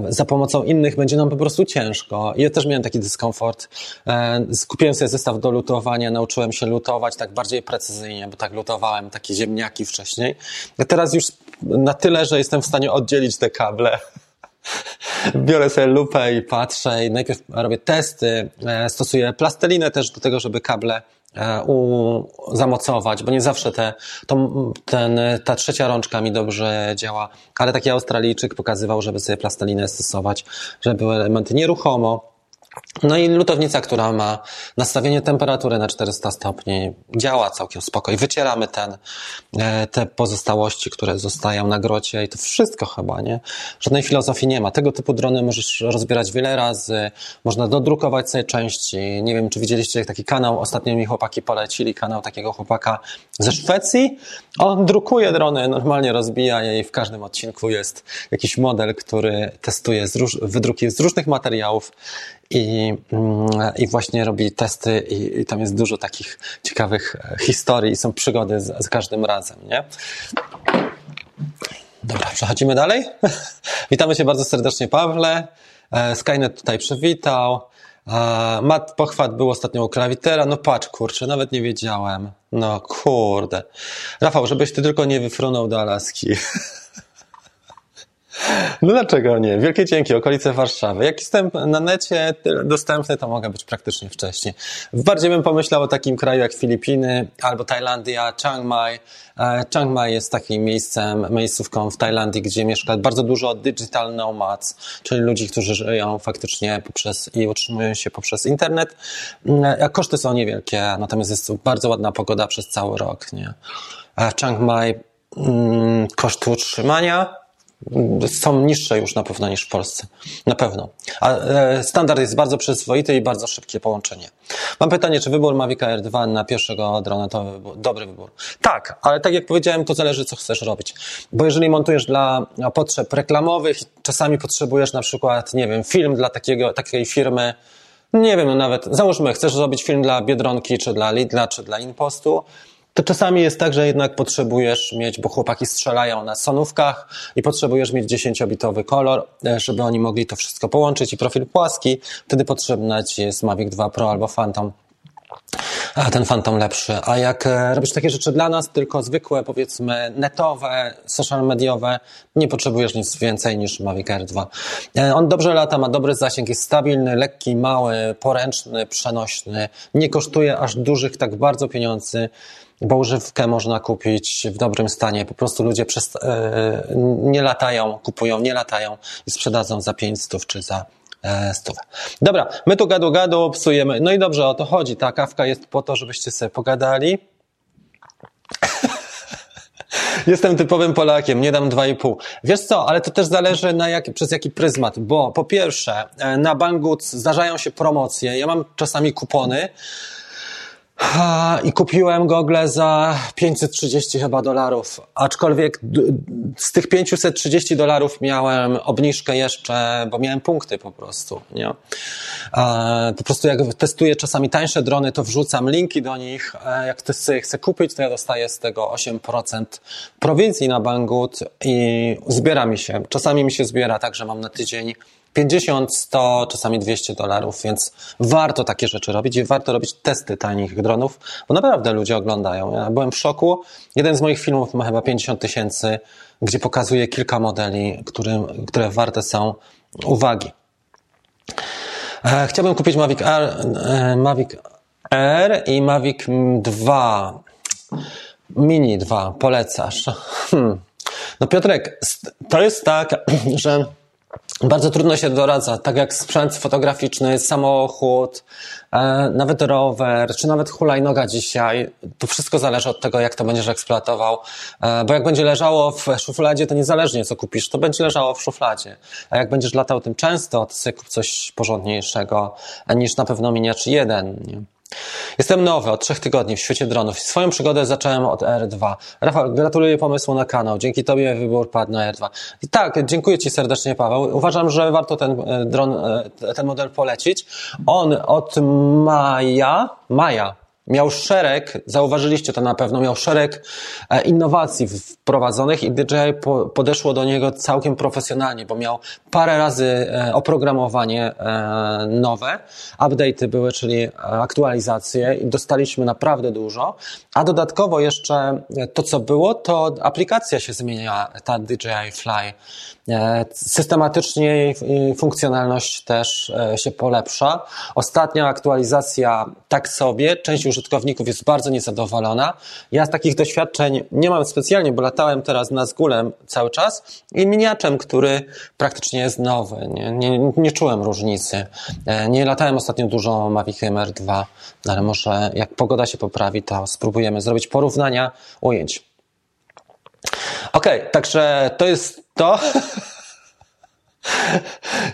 za pomocą innych będzie nam po prostu ciężko. Ja też miałem taki dyskomfort. E, skupiłem sobie zestaw do lutowania, nauczyłem się lutować tak bardziej precyzyjnie, bo tak lutowałem takie ziemniaki wcześniej. Teraz już na tyle, że jestem w stanie oddzielić te kable. Biorę sobie lupę i patrzę i najpierw robię testy, e, stosuję plastelinę też do tego, żeby kable u, zamocować, bo nie zawsze te, to, ten, ta trzecia rączka mi dobrze działa, ale taki Australijczyk pokazywał, żeby sobie plastelinę stosować, żeby były elementy nieruchomo, no i lutownica, która ma nastawienie temperatury na 400 stopni, działa całkiem spokojnie. Wycieramy ten, e, te pozostałości, które zostają na grocie i to wszystko chyba, nie? Żadnej filozofii nie ma. Tego typu drony możesz rozbierać wiele razy, można dodrukować sobie części. Nie wiem, czy widzieliście taki kanał, ostatnio mi chłopaki polecili kanał takiego chłopaka ze Szwecji. On drukuje drony, normalnie rozbija je i w każdym odcinku jest jakiś model, który testuje z róż, wydruki z różnych materiałów i, mm, i właśnie robi testy i, i, tam jest dużo takich ciekawych e, historii i są przygody z, z każdym razem, nie? Dobra, przechodzimy dalej. Witamy się bardzo serdecznie, Pawle. E, Skynet tutaj przywitał. E, Matt Pochwat był ostatnio u klawitera. No patrz, kurczę, nawet nie wiedziałem. No kurde. Rafał, żebyś ty tylko nie wyfrunął do Alaski. No dlaczego nie? Wielkie dzięki, okolice Warszawy. Jak jestem na necie dostępny, to mogę być praktycznie wcześniej. Bardziej bym pomyślał o takim kraju jak Filipiny albo Tajlandia, Chiang Mai. E, Chiang Mai jest takim miejscem, miejscówką w Tajlandii, gdzie mieszka bardzo dużo digital nomads, czyli ludzi, którzy żyją faktycznie poprzez i utrzymują się poprzez internet. E, koszty są niewielkie, natomiast jest bardzo ładna pogoda przez cały rok. Nie? E, Chiang Mai mm, koszty utrzymania są niższe już na pewno niż w Polsce. Na pewno. A e, standard jest bardzo przyzwoity i bardzo szybkie połączenie. Mam pytanie, czy wybór Mavic Air 2 na pierwszego drona to wybór, dobry wybór? Tak, ale tak jak powiedziałem, to zależy, co chcesz robić. Bo jeżeli montujesz dla potrzeb reklamowych, czasami potrzebujesz na przykład, nie wiem, film dla takiego, takiej firmy, nie wiem, no nawet, załóżmy, chcesz zrobić film dla Biedronki, czy dla Lidla, czy dla Inpostu, to czasami jest tak, że jednak potrzebujesz mieć, bo chłopaki strzelają na sonówkach i potrzebujesz mieć 10-bitowy kolor, e, żeby oni mogli to wszystko połączyć i profil płaski. Wtedy potrzebna ci jest Mavic 2 Pro albo Phantom a ten Phantom lepszy. A jak e, robisz takie rzeczy dla nas, tylko zwykłe, powiedzmy, netowe, social mediowe, nie potrzebujesz nic więcej niż Mavic Air 2. E, on dobrze lata, ma dobry zasięg, jest stabilny, lekki, mały, poręczny, przenośny, nie kosztuje aż dużych tak bardzo pieniędzy bo używkę można kupić w dobrym stanie. Po prostu ludzie przez, e, nie latają, kupują, nie latają i sprzedadzą za 500 czy za e, stówę. Dobra, my tu gadu gadu psujemy. No i dobrze, o to chodzi. Ta kawka jest po to, żebyście sobie pogadali. Jestem typowym Polakiem, nie dam 2,5. Wiesz co, ale to też zależy na jak, przez jaki pryzmat, bo po pierwsze, e, na Banggood zdarzają się promocje. Ja mam czasami kupony, i kupiłem gogle za 530 chyba dolarów, aczkolwiek z tych 530 dolarów miałem obniżkę jeszcze, bo miałem punkty po prostu, nie? Po prostu jak testuję czasami tańsze drony, to wrzucam linki do nich, jak ktoś chce kupić, to ja dostaję z tego 8% prowizji na Banggood i zbiera mi się. Czasami mi się zbiera tak, że mam na tydzień 50, 100, czasami 200 dolarów, więc warto takie rzeczy robić i warto robić testy tanich dronów, bo naprawdę ludzie oglądają. Ja byłem w szoku. Jeden z moich filmów ma chyba 50 tysięcy, gdzie pokazuje kilka modeli, które, które warte są uwagi. E, chciałbym kupić Mavic Air, e, Mavic Air i Mavic 2. Mini 2 polecasz. Hmm. No Piotrek, to jest tak, że bardzo trudno się doradza, tak jak sprzęt fotograficzny, samochód, e, nawet rower, czy nawet hulajnoga dzisiaj. To wszystko zależy od tego, jak to będziesz eksploatował. E, bo jak będzie leżało w szufladzie, to niezależnie co kupisz, to będzie leżało w szufladzie. A jak będziesz latał tym często, to sobie kup coś porządniejszego niż na pewno miniacz jeden. Jestem nowy, od trzech tygodni w świecie dronów. Swoją przygodę zacząłem od R2. Rafał, gratuluję pomysłu na kanał. Dzięki Tobie wybór padł na R2. I tak, dziękuję Ci serdecznie, Paweł. Uważam, że warto ten e, dron, e, ten model polecić. On od maja, maja, miał szereg, zauważyliście to na pewno, miał szereg e, innowacji wprowadzonych i DJI podeszło do niego całkiem profesjonalnie, bo miał parę razy e, oprogramowanie e, nowe, update'y były, czyli aktualizacje i dostaliśmy naprawdę dużo, a dodatkowo jeszcze to, co było, to aplikacja się zmienia, ta DJI Fly. Systematycznie jej funkcjonalność też się polepsza. Ostatnia aktualizacja tak sobie, część użytkowników jest bardzo niezadowolona. Ja z takich doświadczeń nie mam specjalnie, bo latałem teraz na Zgulem cały czas i miniaczem, który praktycznie jest nowy. Nie, nie, nie czułem różnicy. E, nie latałem ostatnio dużo Mavic MR2, no ale może jak pogoda się poprawi, to spróbujemy zrobić porównania ujęć. Okay, także to jest to.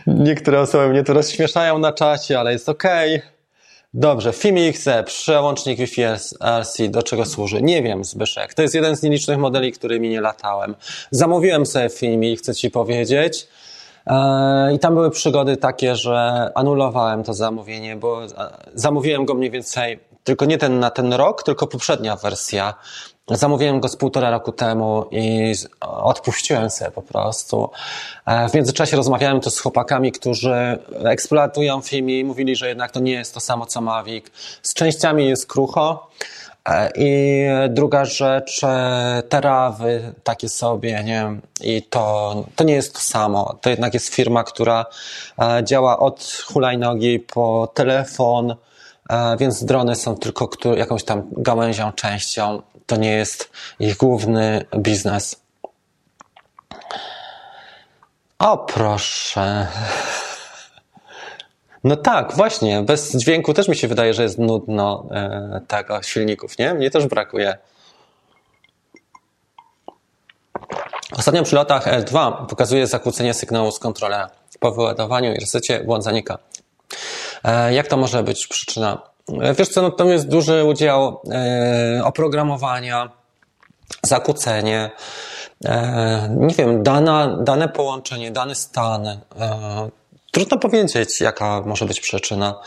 Niektóre osoby mnie tu rozśmieszają na czacie, ale jest. Okay. Dobrze, FIMI-XE, przełącznik Wi-Fi RC, do czego służy? Nie wiem, Zbyszek. To jest jeden z nielicznych modeli, którymi nie latałem. Zamówiłem sobie FIMI, chcę Ci powiedzieć. E, I tam były przygody takie, że anulowałem to zamówienie, bo e, zamówiłem go mniej więcej tylko nie ten na ten rok, tylko poprzednia wersja. Zamówiłem go z półtora roku temu i odpuściłem sobie po prostu. E, w międzyczasie rozmawiałem tu z chłopakami, którzy eksploatują film i mówili, że jednak to nie jest to samo co Mavic. Z częściami jest krucho. E, I druga rzecz, e, terawy takie sobie, nie i to, to nie jest to samo. To jednak jest firma, która działa od hulajnogi po telefon, więc drony są tylko jakąś tam gałęzią, częścią to nie jest ich główny biznes. O proszę. No tak, właśnie. Bez dźwięku też mi się wydaje, że jest nudno e, tego silników, nie? Mnie też brakuje. Ostatnio przy lotach L2 pokazuje zakłócenie sygnału z kontrolera. Po wyładowaniu i resecie błąd zanika. E, jak to może być przyczyna? Wiesz co, no tam jest duży udział e, oprogramowania, zakłócenie, e, nie wiem, dana, dane połączenie, dany stan. E, trudno powiedzieć, jaka może być przyczyna,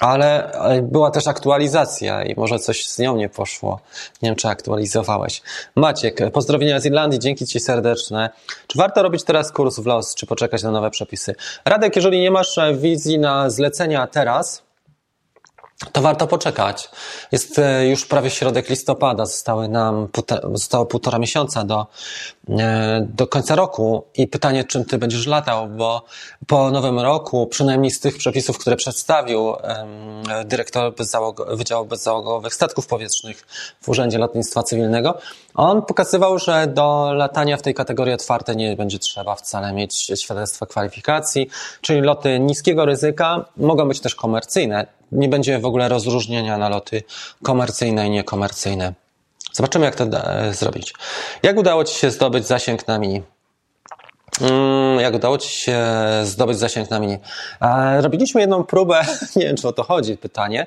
ale była też aktualizacja i może coś z nią nie poszło. Nie wiem, czy aktualizowałeś. Maciek, pozdrowienia z Irlandii, dzięki Ci serdeczne. Czy warto robić teraz kurs w LOS, czy poczekać na nowe przepisy? Radek, jeżeli nie masz wizji na zlecenia teraz, to warto poczekać. Jest e, już prawie środek listopada, zostały nam zostało półtora miesiąca do, e, do końca roku i pytanie, czym ty będziesz latał, bo po nowym roku, przynajmniej z tych przepisów, które przedstawił dyrektor bezzałog- Wydziału Bezzałogowych Statków Powietrznych w Urzędzie Lotnictwa Cywilnego, on pokazywał, że do latania w tej kategorii otwartej nie będzie trzeba wcale mieć świadectwa kwalifikacji, czyli loty niskiego ryzyka mogą być też komercyjne nie będzie w ogóle rozróżnienia na loty komercyjne i niekomercyjne. Zobaczymy, jak to zrobić. Jak udało Ci się zdobyć zasięg na mini? Mm, jak udało Ci się zdobyć zasięg na mini? Robiliśmy jedną próbę, nie wiem czy o to chodzi, pytanie,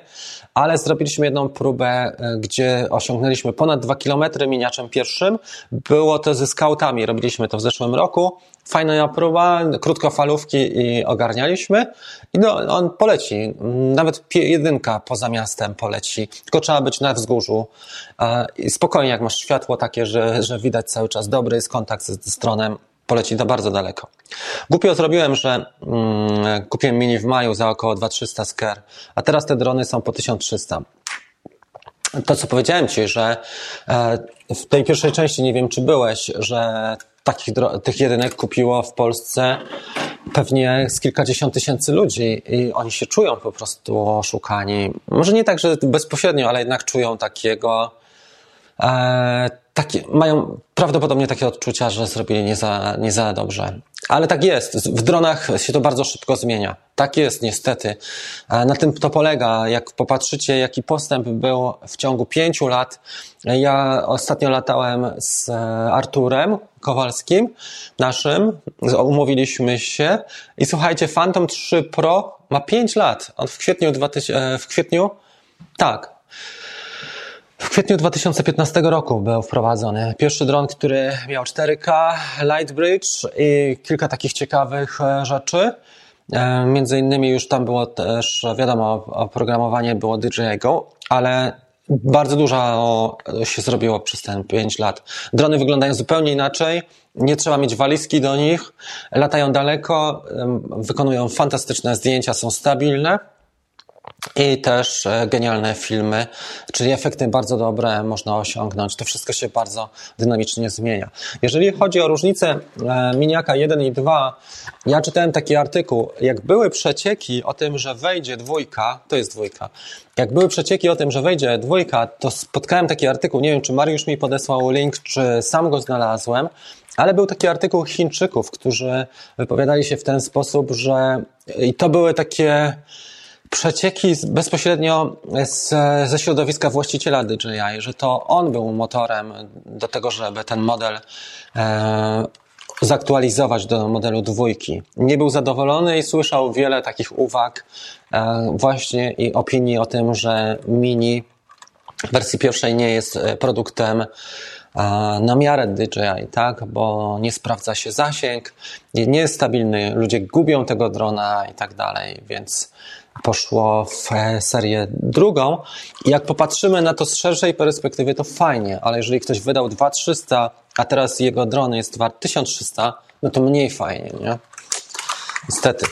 ale zrobiliśmy jedną próbę, e, gdzie osiągnęliśmy ponad 2 km miniaczem pierwszym. Było to ze skautami, robiliśmy to w zeszłym roku. Fajna próba, krótkofalówki i ogarnialiśmy. I no, on poleci, nawet jedynka poza miastem poleci, tylko trzeba być na wzgórzu. I spokojnie, jak masz światło takie, że, że widać cały czas dobry jest kontakt ze stronem, poleci to bardzo daleko. Głupio zrobiłem, że mm, kupiłem mini w maju za około 2300 sker, a teraz te drony są po 1300 to, co powiedziałem Ci, że e, w tej pierwszej części, nie wiem czy byłeś, że takich tych jedynek kupiło w Polsce pewnie z kilkadziesiąt tysięcy ludzi i oni się czują po prostu oszukani. Może nie tak, że bezpośrednio, ale jednak czują takiego, e, takie, mają prawdopodobnie takie odczucia, że zrobili nie za, nie za dobrze. Ale tak jest. W dronach się to bardzo szybko zmienia. Tak jest, niestety. Na tym to polega. Jak popatrzycie, jaki postęp był w ciągu pięciu lat. Ja ostatnio latałem z Arturem Kowalskim, naszym. Umówiliśmy się. I słuchajcie, Phantom 3 Pro ma pięć lat. On w kwietniu, 2000, w kwietniu, tak, kwietniu 2015 roku był wprowadzony pierwszy dron, który miał 4K, Lightbridge i kilka takich ciekawych e, rzeczy. E, między innymi już tam było też, wiadomo, oprogramowanie było DJI Go, ale bardzo dużo się zrobiło przez ten 5 lat. Drony wyglądają zupełnie inaczej. Nie trzeba mieć walizki do nich. Latają daleko, wykonują fantastyczne zdjęcia, są stabilne. I też e, genialne filmy, czyli efekty bardzo dobre można osiągnąć. To wszystko się bardzo dynamicznie zmienia. Jeżeli chodzi o różnicę e, miniaka 1 i 2, ja czytałem taki artykuł, jak były przecieki o tym, że wejdzie dwójka, to jest dwójka, jak były przecieki o tym, że wejdzie dwójka, to spotkałem taki artykuł, nie wiem czy Mariusz mi podesłał link, czy sam go znalazłem, ale był taki artykuł Chińczyków, którzy wypowiadali się w ten sposób, że i to były takie przecieki bezpośrednio z, ze środowiska właściciela DJI, że to on był motorem do tego, żeby ten model e, zaktualizować do modelu dwójki. Nie był zadowolony i słyszał wiele takich uwag e, właśnie i opinii o tym, że Mini w wersji pierwszej nie jest e, produktem e, na miarę DJI, tak? Bo nie sprawdza się zasięg, nie jest stabilny, ludzie gubią tego drona i tak dalej, więc poszło w serię drugą. I jak popatrzymy na to z szerszej perspektywy, to fajnie, ale jeżeli ktoś wydał 2300, a teraz jego dron jest wart 1300, no to mniej fajnie, nie? Niestety.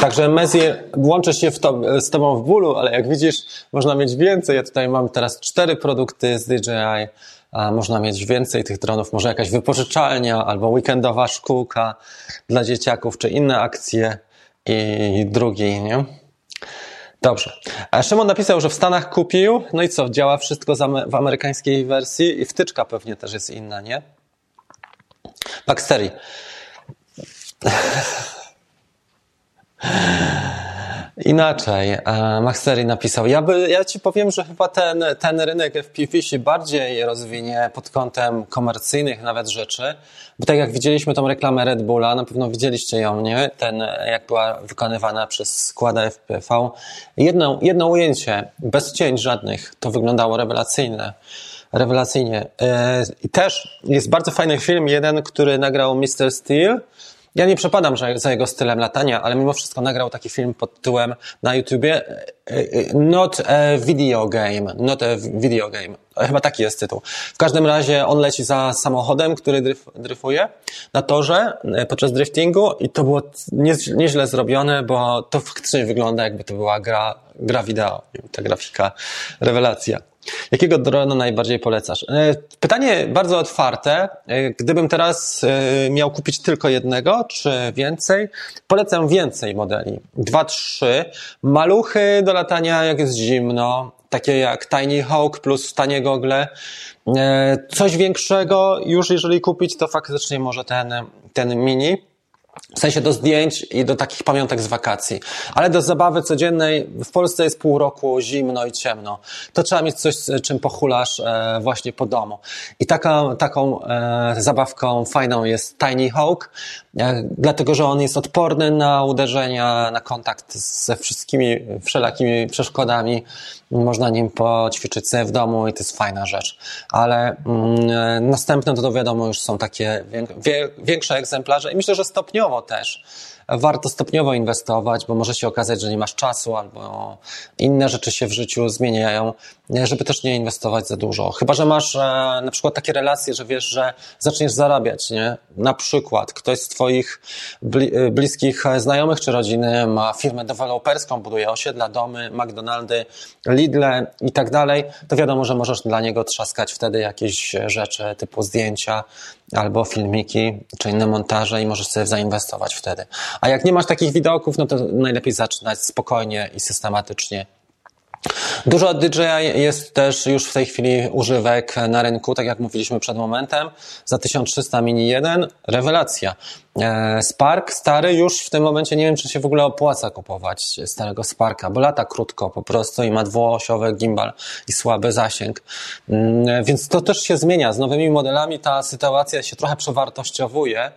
Także Mezir włączę się to, z Tobą w bólu, ale jak widzisz, można mieć więcej. Ja tutaj mam teraz cztery produkty z DJI, można mieć więcej tych dronów, może jakaś wypożyczalnia albo weekendowa szkółka dla dzieciaków, czy inne akcje i drugi, nie? Dobrze. A Szymon napisał, że w Stanach kupił, no i co, działa wszystko w amerykańskiej wersji i wtyczka pewnie też jest inna, nie? Baxtery. Inaczej, Maxtery napisał, ja, by, ja ci powiem, że chyba ten, ten rynek FPV się bardziej rozwinie pod kątem komercyjnych nawet rzeczy, bo tak jak widzieliśmy tą reklamę Red Bulla, na pewno widzieliście ją, nie? Ten, jak była wykonywana przez składa FPV. Jedno, jedno ujęcie, bez cięć żadnych, to wyglądało rewelacyjne rewelacyjnie. E, I też jest bardzo fajny film, jeden, który nagrał Mr. Steel, ja nie przepadam za jego stylem latania, ale mimo wszystko nagrał taki film pod tytułem na YouTubie e, e, Not a Video Game. Not a Video Game. Chyba taki jest tytuł. W każdym razie on leci za samochodem, który dryf, dryfuje na torze e, podczas driftingu i to było nieźle zrobione, bo to faktycznie wygląda jakby to była gra, gra wideo. Ta grafika, rewelacja. Jakiego drona najbardziej polecasz? E, pytanie bardzo otwarte. E, gdybym teraz e, miał kupić tylko jednego, czy więcej? Polecam więcej modeli. Dwa, trzy. Maluchy do latania, jak jest zimno, takie jak Tiny Hawk plus tanie gogle. Coś większego już jeżeli kupić, to faktycznie może ten, ten mini. W sensie do zdjęć i do takich pamiątek z wakacji. Ale do zabawy codziennej w Polsce jest pół roku zimno i ciemno. To trzeba mieć coś, czym pochulasz e, właśnie po domu. I taka, taką e, zabawką fajną jest Tiny Hawk, dlatego że on jest odporny na uderzenia, na kontakt ze wszystkimi wszelakimi przeszkodami. Można nim poćwiczyć sobie w domu i to jest fajna rzecz. Ale mm, następne to, to wiadomo już są takie większe egzemplarze i myślę, że stopniowo też warto stopniowo inwestować, bo może się okazać, że nie masz czasu albo inne rzeczy się w życiu zmieniają, żeby też nie inwestować za dużo. Chyba, że masz e, na przykład takie relacje, że wiesz, że zaczniesz zarabiać, nie? Na przykład ktoś z twoich e, bliskich znajomych czy rodziny ma firmę deweloperską, buduje osiedla, domy, McDonaldy, Lidle i tak dalej, to wiadomo, że możesz dla niego trzaskać wtedy jakieś rzeczy typu zdjęcia albo filmiki, czy inne montaże i możesz sobie zainwestować wtedy. A jak nie masz takich widoków, no to najlepiej zaczynać spokojnie i systematycznie Dużo DJI jest też już w tej chwili używek na rynku, tak jak mówiliśmy przed momentem. Za 1300 Mini 1 rewelacja. E, Spark stary już w tym momencie nie wiem, czy się w ogóle opłaca kupować starego Sparka, bo lata krótko po prostu i ma dwuosiowy gimbal i słaby zasięg. Mm, więc to też się zmienia. Z nowymi modelami ta sytuacja się trochę przewartościowuje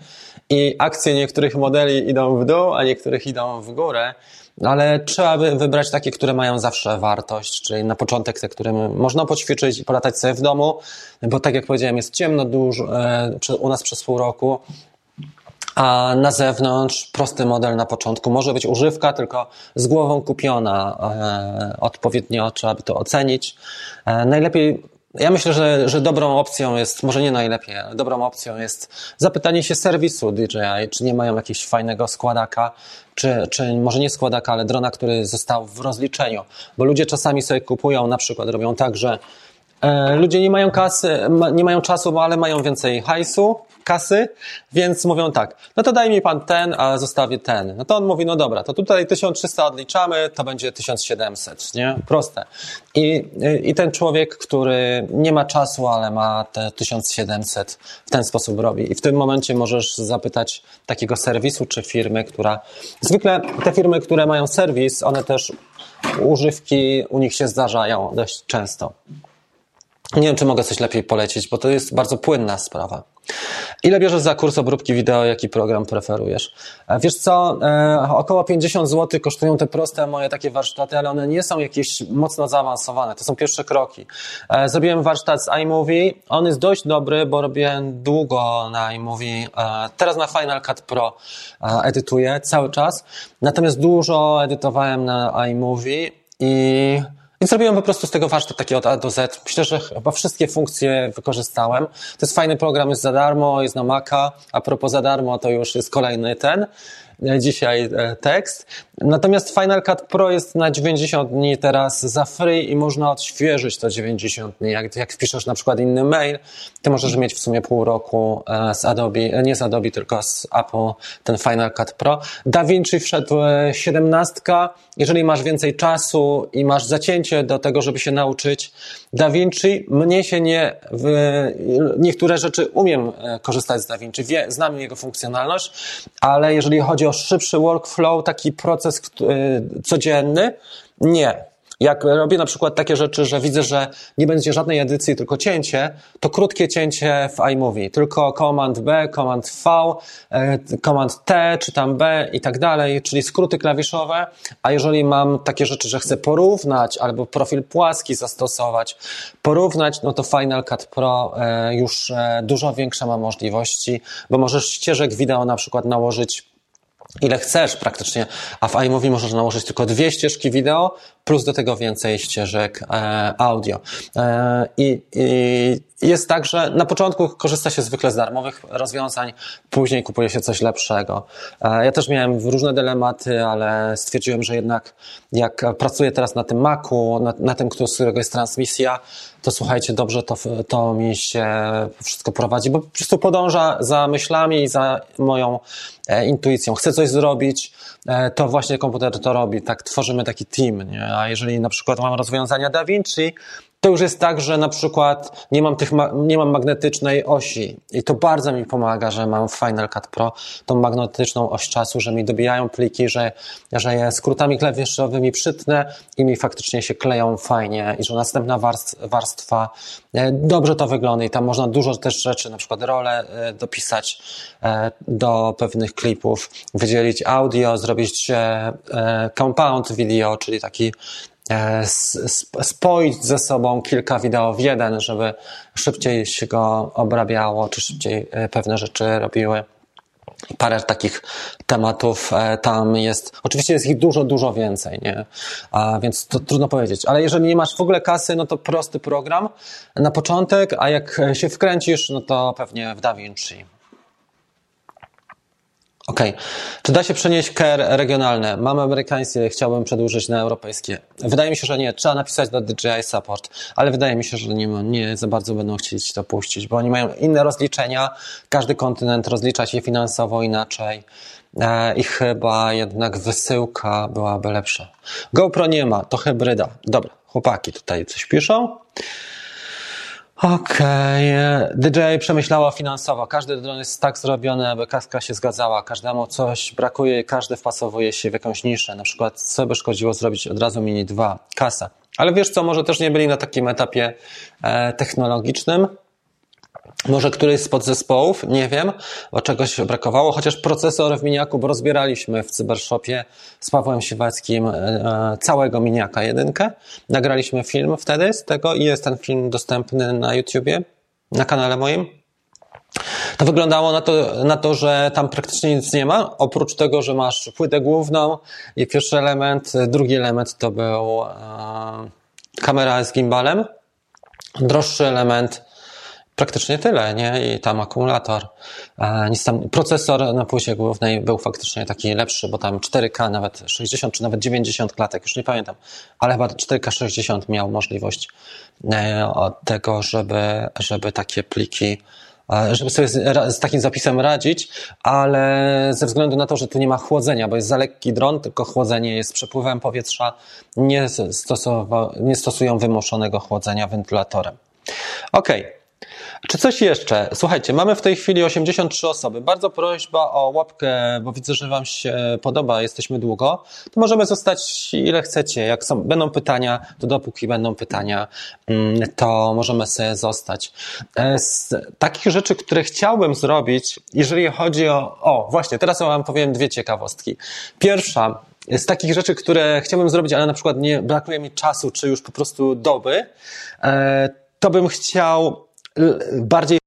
i akcje niektórych modeli idą w dół, a niektórych idą w górę. Ale trzeba by wybrać takie, które mają zawsze wartość, czyli na początek te, które można poćwiczyć i polatać sobie w domu, bo tak jak powiedziałem, jest ciemno dużo, e, u nas przez pół roku, a na zewnątrz prosty model na początku. Może być używka, tylko z głową kupiona e, odpowiednio, trzeba by to ocenić. E, najlepiej ja myślę, że, że dobrą opcją jest, może nie najlepiej, ale dobrą opcją jest zapytanie się serwisu DJI, czy nie mają jakiegoś fajnego składaka, czy, czy może nie składaka, ale drona, który został w rozliczeniu. Bo ludzie czasami sobie kupują, na przykład robią tak, że ludzie nie mają kasy, nie mają czasu, ale mają więcej hajsu, kasy, więc mówią tak, no to daj mi pan ten, a zostawię ten. No to on mówi, no dobra, to tutaj 1300 odliczamy, to będzie 1700, nie? Proste. I, I ten człowiek, który nie ma czasu, ale ma te 1700, w ten sposób robi. I w tym momencie możesz zapytać takiego serwisu czy firmy, która... Zwykle te firmy, które mają serwis, one też używki u nich się zdarzają dość często. Nie wiem, czy mogę coś lepiej polecić, bo to jest bardzo płynna sprawa. Ile bierzesz za kurs obróbki wideo, jaki program preferujesz? E, wiesz co, e, około 50 zł kosztują te proste moje takie warsztaty, ale one nie są jakieś mocno zaawansowane. To są pierwsze kroki. E, zrobiłem warsztat z iMovie. On jest dość dobry, bo robię długo na iMovie. Teraz na Final Cut Pro edytuję cały czas. Natomiast dużo edytowałem na iMovie i i zrobiłem po prostu z tego warsztat taki od A do Z. Myślę, że chyba wszystkie funkcje wykorzystałem. To jest fajny program, jest za darmo, jest na Maca. A propos za darmo, to już jest kolejny ten. E, dzisiaj e, tekst. Natomiast Final Cut Pro jest na 90 dni teraz za free i można odświeżyć to 90 dni. Jak, jak wpiszesz na przykład inny mail, ty możesz mieć w sumie pół roku e, z Adobe, nie z Adobe, tylko z Apple ten Final Cut Pro. DaVinci wszedł 17. Jeżeli masz więcej czasu i masz zacięcie do tego, żeby się nauczyć DaVinci, mnie się nie, niektóre rzeczy umiem korzystać z DaVinci, znam jego funkcjonalność, ale jeżeli chodzi o szybszy workflow, taki proces y, codzienny? Nie. Jak robię na przykład takie rzeczy, że widzę, że nie będzie żadnej edycji, tylko cięcie, to krótkie cięcie w iMovie, tylko Command B, Command V, e, Command T, czy tam B i tak dalej, czyli skróty klawiszowe. A jeżeli mam takie rzeczy, że chcę porównać albo profil płaski zastosować, porównać, no to Final Cut Pro e, już e, dużo większe ma możliwości, bo możesz ścieżek wideo na przykład nałożyć ile chcesz praktycznie, a w iMovie możesz nałożyć tylko dwie ścieżki wideo, plus do tego więcej ścieżek e, audio. E, i, I jest tak, że na początku korzysta się zwykle z darmowych rozwiązań, później kupuje się coś lepszego. E, ja też miałem różne dylematy, ale stwierdziłem, że jednak jak pracuję teraz na tym Macu, na, na tym, z którego jest transmisja, to słuchajcie, dobrze to, to mi się wszystko prowadzi, bo po prostu podąża za myślami i za moją intuicją. Chcę coś zrobić, to właśnie komputer to robi. Tak tworzymy taki team, nie? A jeżeli na przykład mam rozwiązania Da Vinci, to już jest tak, że na przykład nie mam, tych, nie mam magnetycznej osi i to bardzo mi pomaga, że mam w Final Cut Pro tą magnetyczną oś czasu, że mi dobijają pliki, że, że je skrótami klawiszowymi przytnę i mi faktycznie się kleją fajnie i że następna warstwa e, dobrze to wygląda i tam można dużo też rzeczy, na przykład role e, dopisać e, do pewnych klipów, wydzielić audio, zrobić compound video, czyli taki E, spoić ze sobą kilka wideo w jeden, żeby szybciej się go obrabiało, czy szybciej e, pewne rzeczy robiły. Parę takich tematów e, tam jest. Oczywiście jest ich dużo, dużo więcej, nie? A więc to trudno powiedzieć. Ale jeżeli nie masz w ogóle kasy, no to prosty program na początek, a jak się wkręcisz, no to pewnie w DaVinci. Okej. Okay. Czy da się przenieść KR regionalne? Mamy amerykańskie, chciałbym przedłużyć na europejskie. Wydaje mi się, że nie. Trzeba napisać do DJI Support, ale wydaje mi się, że nie, nie za bardzo będą chcieć to puścić, bo oni mają inne rozliczenia. Każdy kontynent rozlicza się finansowo inaczej e, i chyba jednak wysyłka byłaby lepsza. GoPro nie ma, to hybryda. Dobra, chłopaki tutaj coś piszą. Okej. Okay. DJ przemyślała finansowo. Każdy dron jest tak zrobiony, aby kaska się zgadzała. Każdemu coś brakuje, każdy wpasowuje się w jakąś niszę. Na przykład, co by szkodziło zrobić od razu Mini 2? Kasa. Ale wiesz co, może też nie byli na takim etapie e, technologicznym, może któryś z podzespołów, nie wiem, bo czegoś brakowało, chociaż procesor w miniaku, bo rozbieraliśmy w Cybershopie z Pawłem Siwackim e, całego miniaka jedynkę. Nagraliśmy film wtedy z tego i jest ten film dostępny na YouTubie, na kanale moim. wyglądało na to, na to, że tam praktycznie nic nie ma, oprócz tego, że masz płytę główną i pierwszy element, drugi element to był e, kamera z gimbalem, droższy element praktycznie tyle, nie? I tam akumulator, e, nic tam, procesor na płycie głównej był faktycznie taki lepszy, bo tam 4K, nawet 60 czy nawet 90 klatek, już nie pamiętam, ale chyba 4K 60 miał możliwość e, tego, żeby, żeby takie pliki żeby sobie z, z, takim zapisem radzić, ale ze względu na to, że tu nie ma chłodzenia, bo jest za lekki dron, tylko chłodzenie jest przepływem powietrza, nie, nie stosują wymuszonego chłodzenia wentylatorem. Okej. Okay. Czy coś jeszcze? Słuchajcie, mamy w tej chwili 83 osoby. Bardzo prośba o łapkę, bo widzę, że Wam się podoba, jesteśmy długo. To możemy zostać ile chcecie. Jak są, będą pytania, to dopóki będą pytania, mm, to możemy sobie zostać. E, z takich rzeczy, które chciałbym zrobić, jeżeli chodzi o. O, właśnie, teraz Wam powiem dwie ciekawostki. Pierwsza, z takich rzeczy, które chciałbym zrobić, ale na przykład nie brakuje mi czasu, czy już po prostu doby, e, to bym chciał bardziej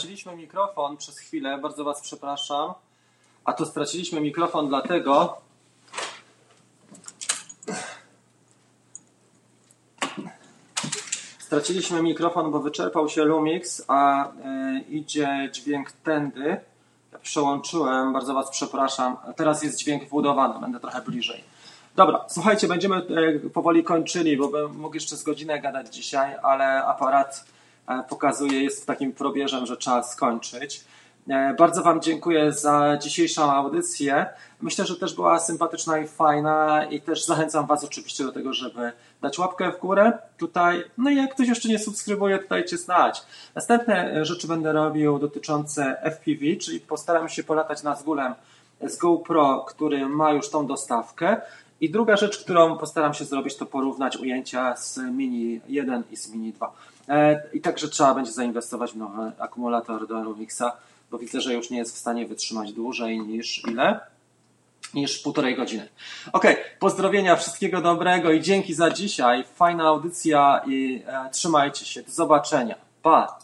Straciliśmy mikrofon przez chwilę, bardzo Was przepraszam. A to straciliśmy mikrofon dlatego, Straciliśmy mikrofon, bo wyczerpał się Lumix, a y, idzie dźwięk tędy. Ja przełączyłem, bardzo Was przepraszam. Teraz jest dźwięk wbudowany, będę trochę bliżej. Dobra, słuchajcie, będziemy y, powoli kończyli, bo bym mógł jeszcze z godzinę gadać dzisiaj, ale aparat pokazuje, jest takim probierzem, że trzeba skończyć. E, bardzo Wam dziękuję za dzisiejszą audycję. Myślę, że też była sympatyczna i fajna i też zachęcam Was oczywiście do tego, żeby dać łapkę w górę tutaj. No i jak ktoś jeszcze nie subskrybuje, to dajcie znać. Następne rzeczy będę robił dotyczące FPV, czyli postaram się polatać nad zgólem z GoPro, który ma już tą dostawkę. I druga rzecz, którą postaram się zrobić, to porównać ujęcia z Mini 1 i z Mini 2. E, I także trzeba będzie zainwestować w nowy akumulator do Lumixa, bo widzę, że już nie jest w stanie wytrzymać dłużej niż ile? Niż półtorej godziny. Ok, pozdrowienia, wszystkiego dobrego i dzięki za dzisiaj. Fajna audycja i e, trzymajcie się. Do zobaczenia. Pa!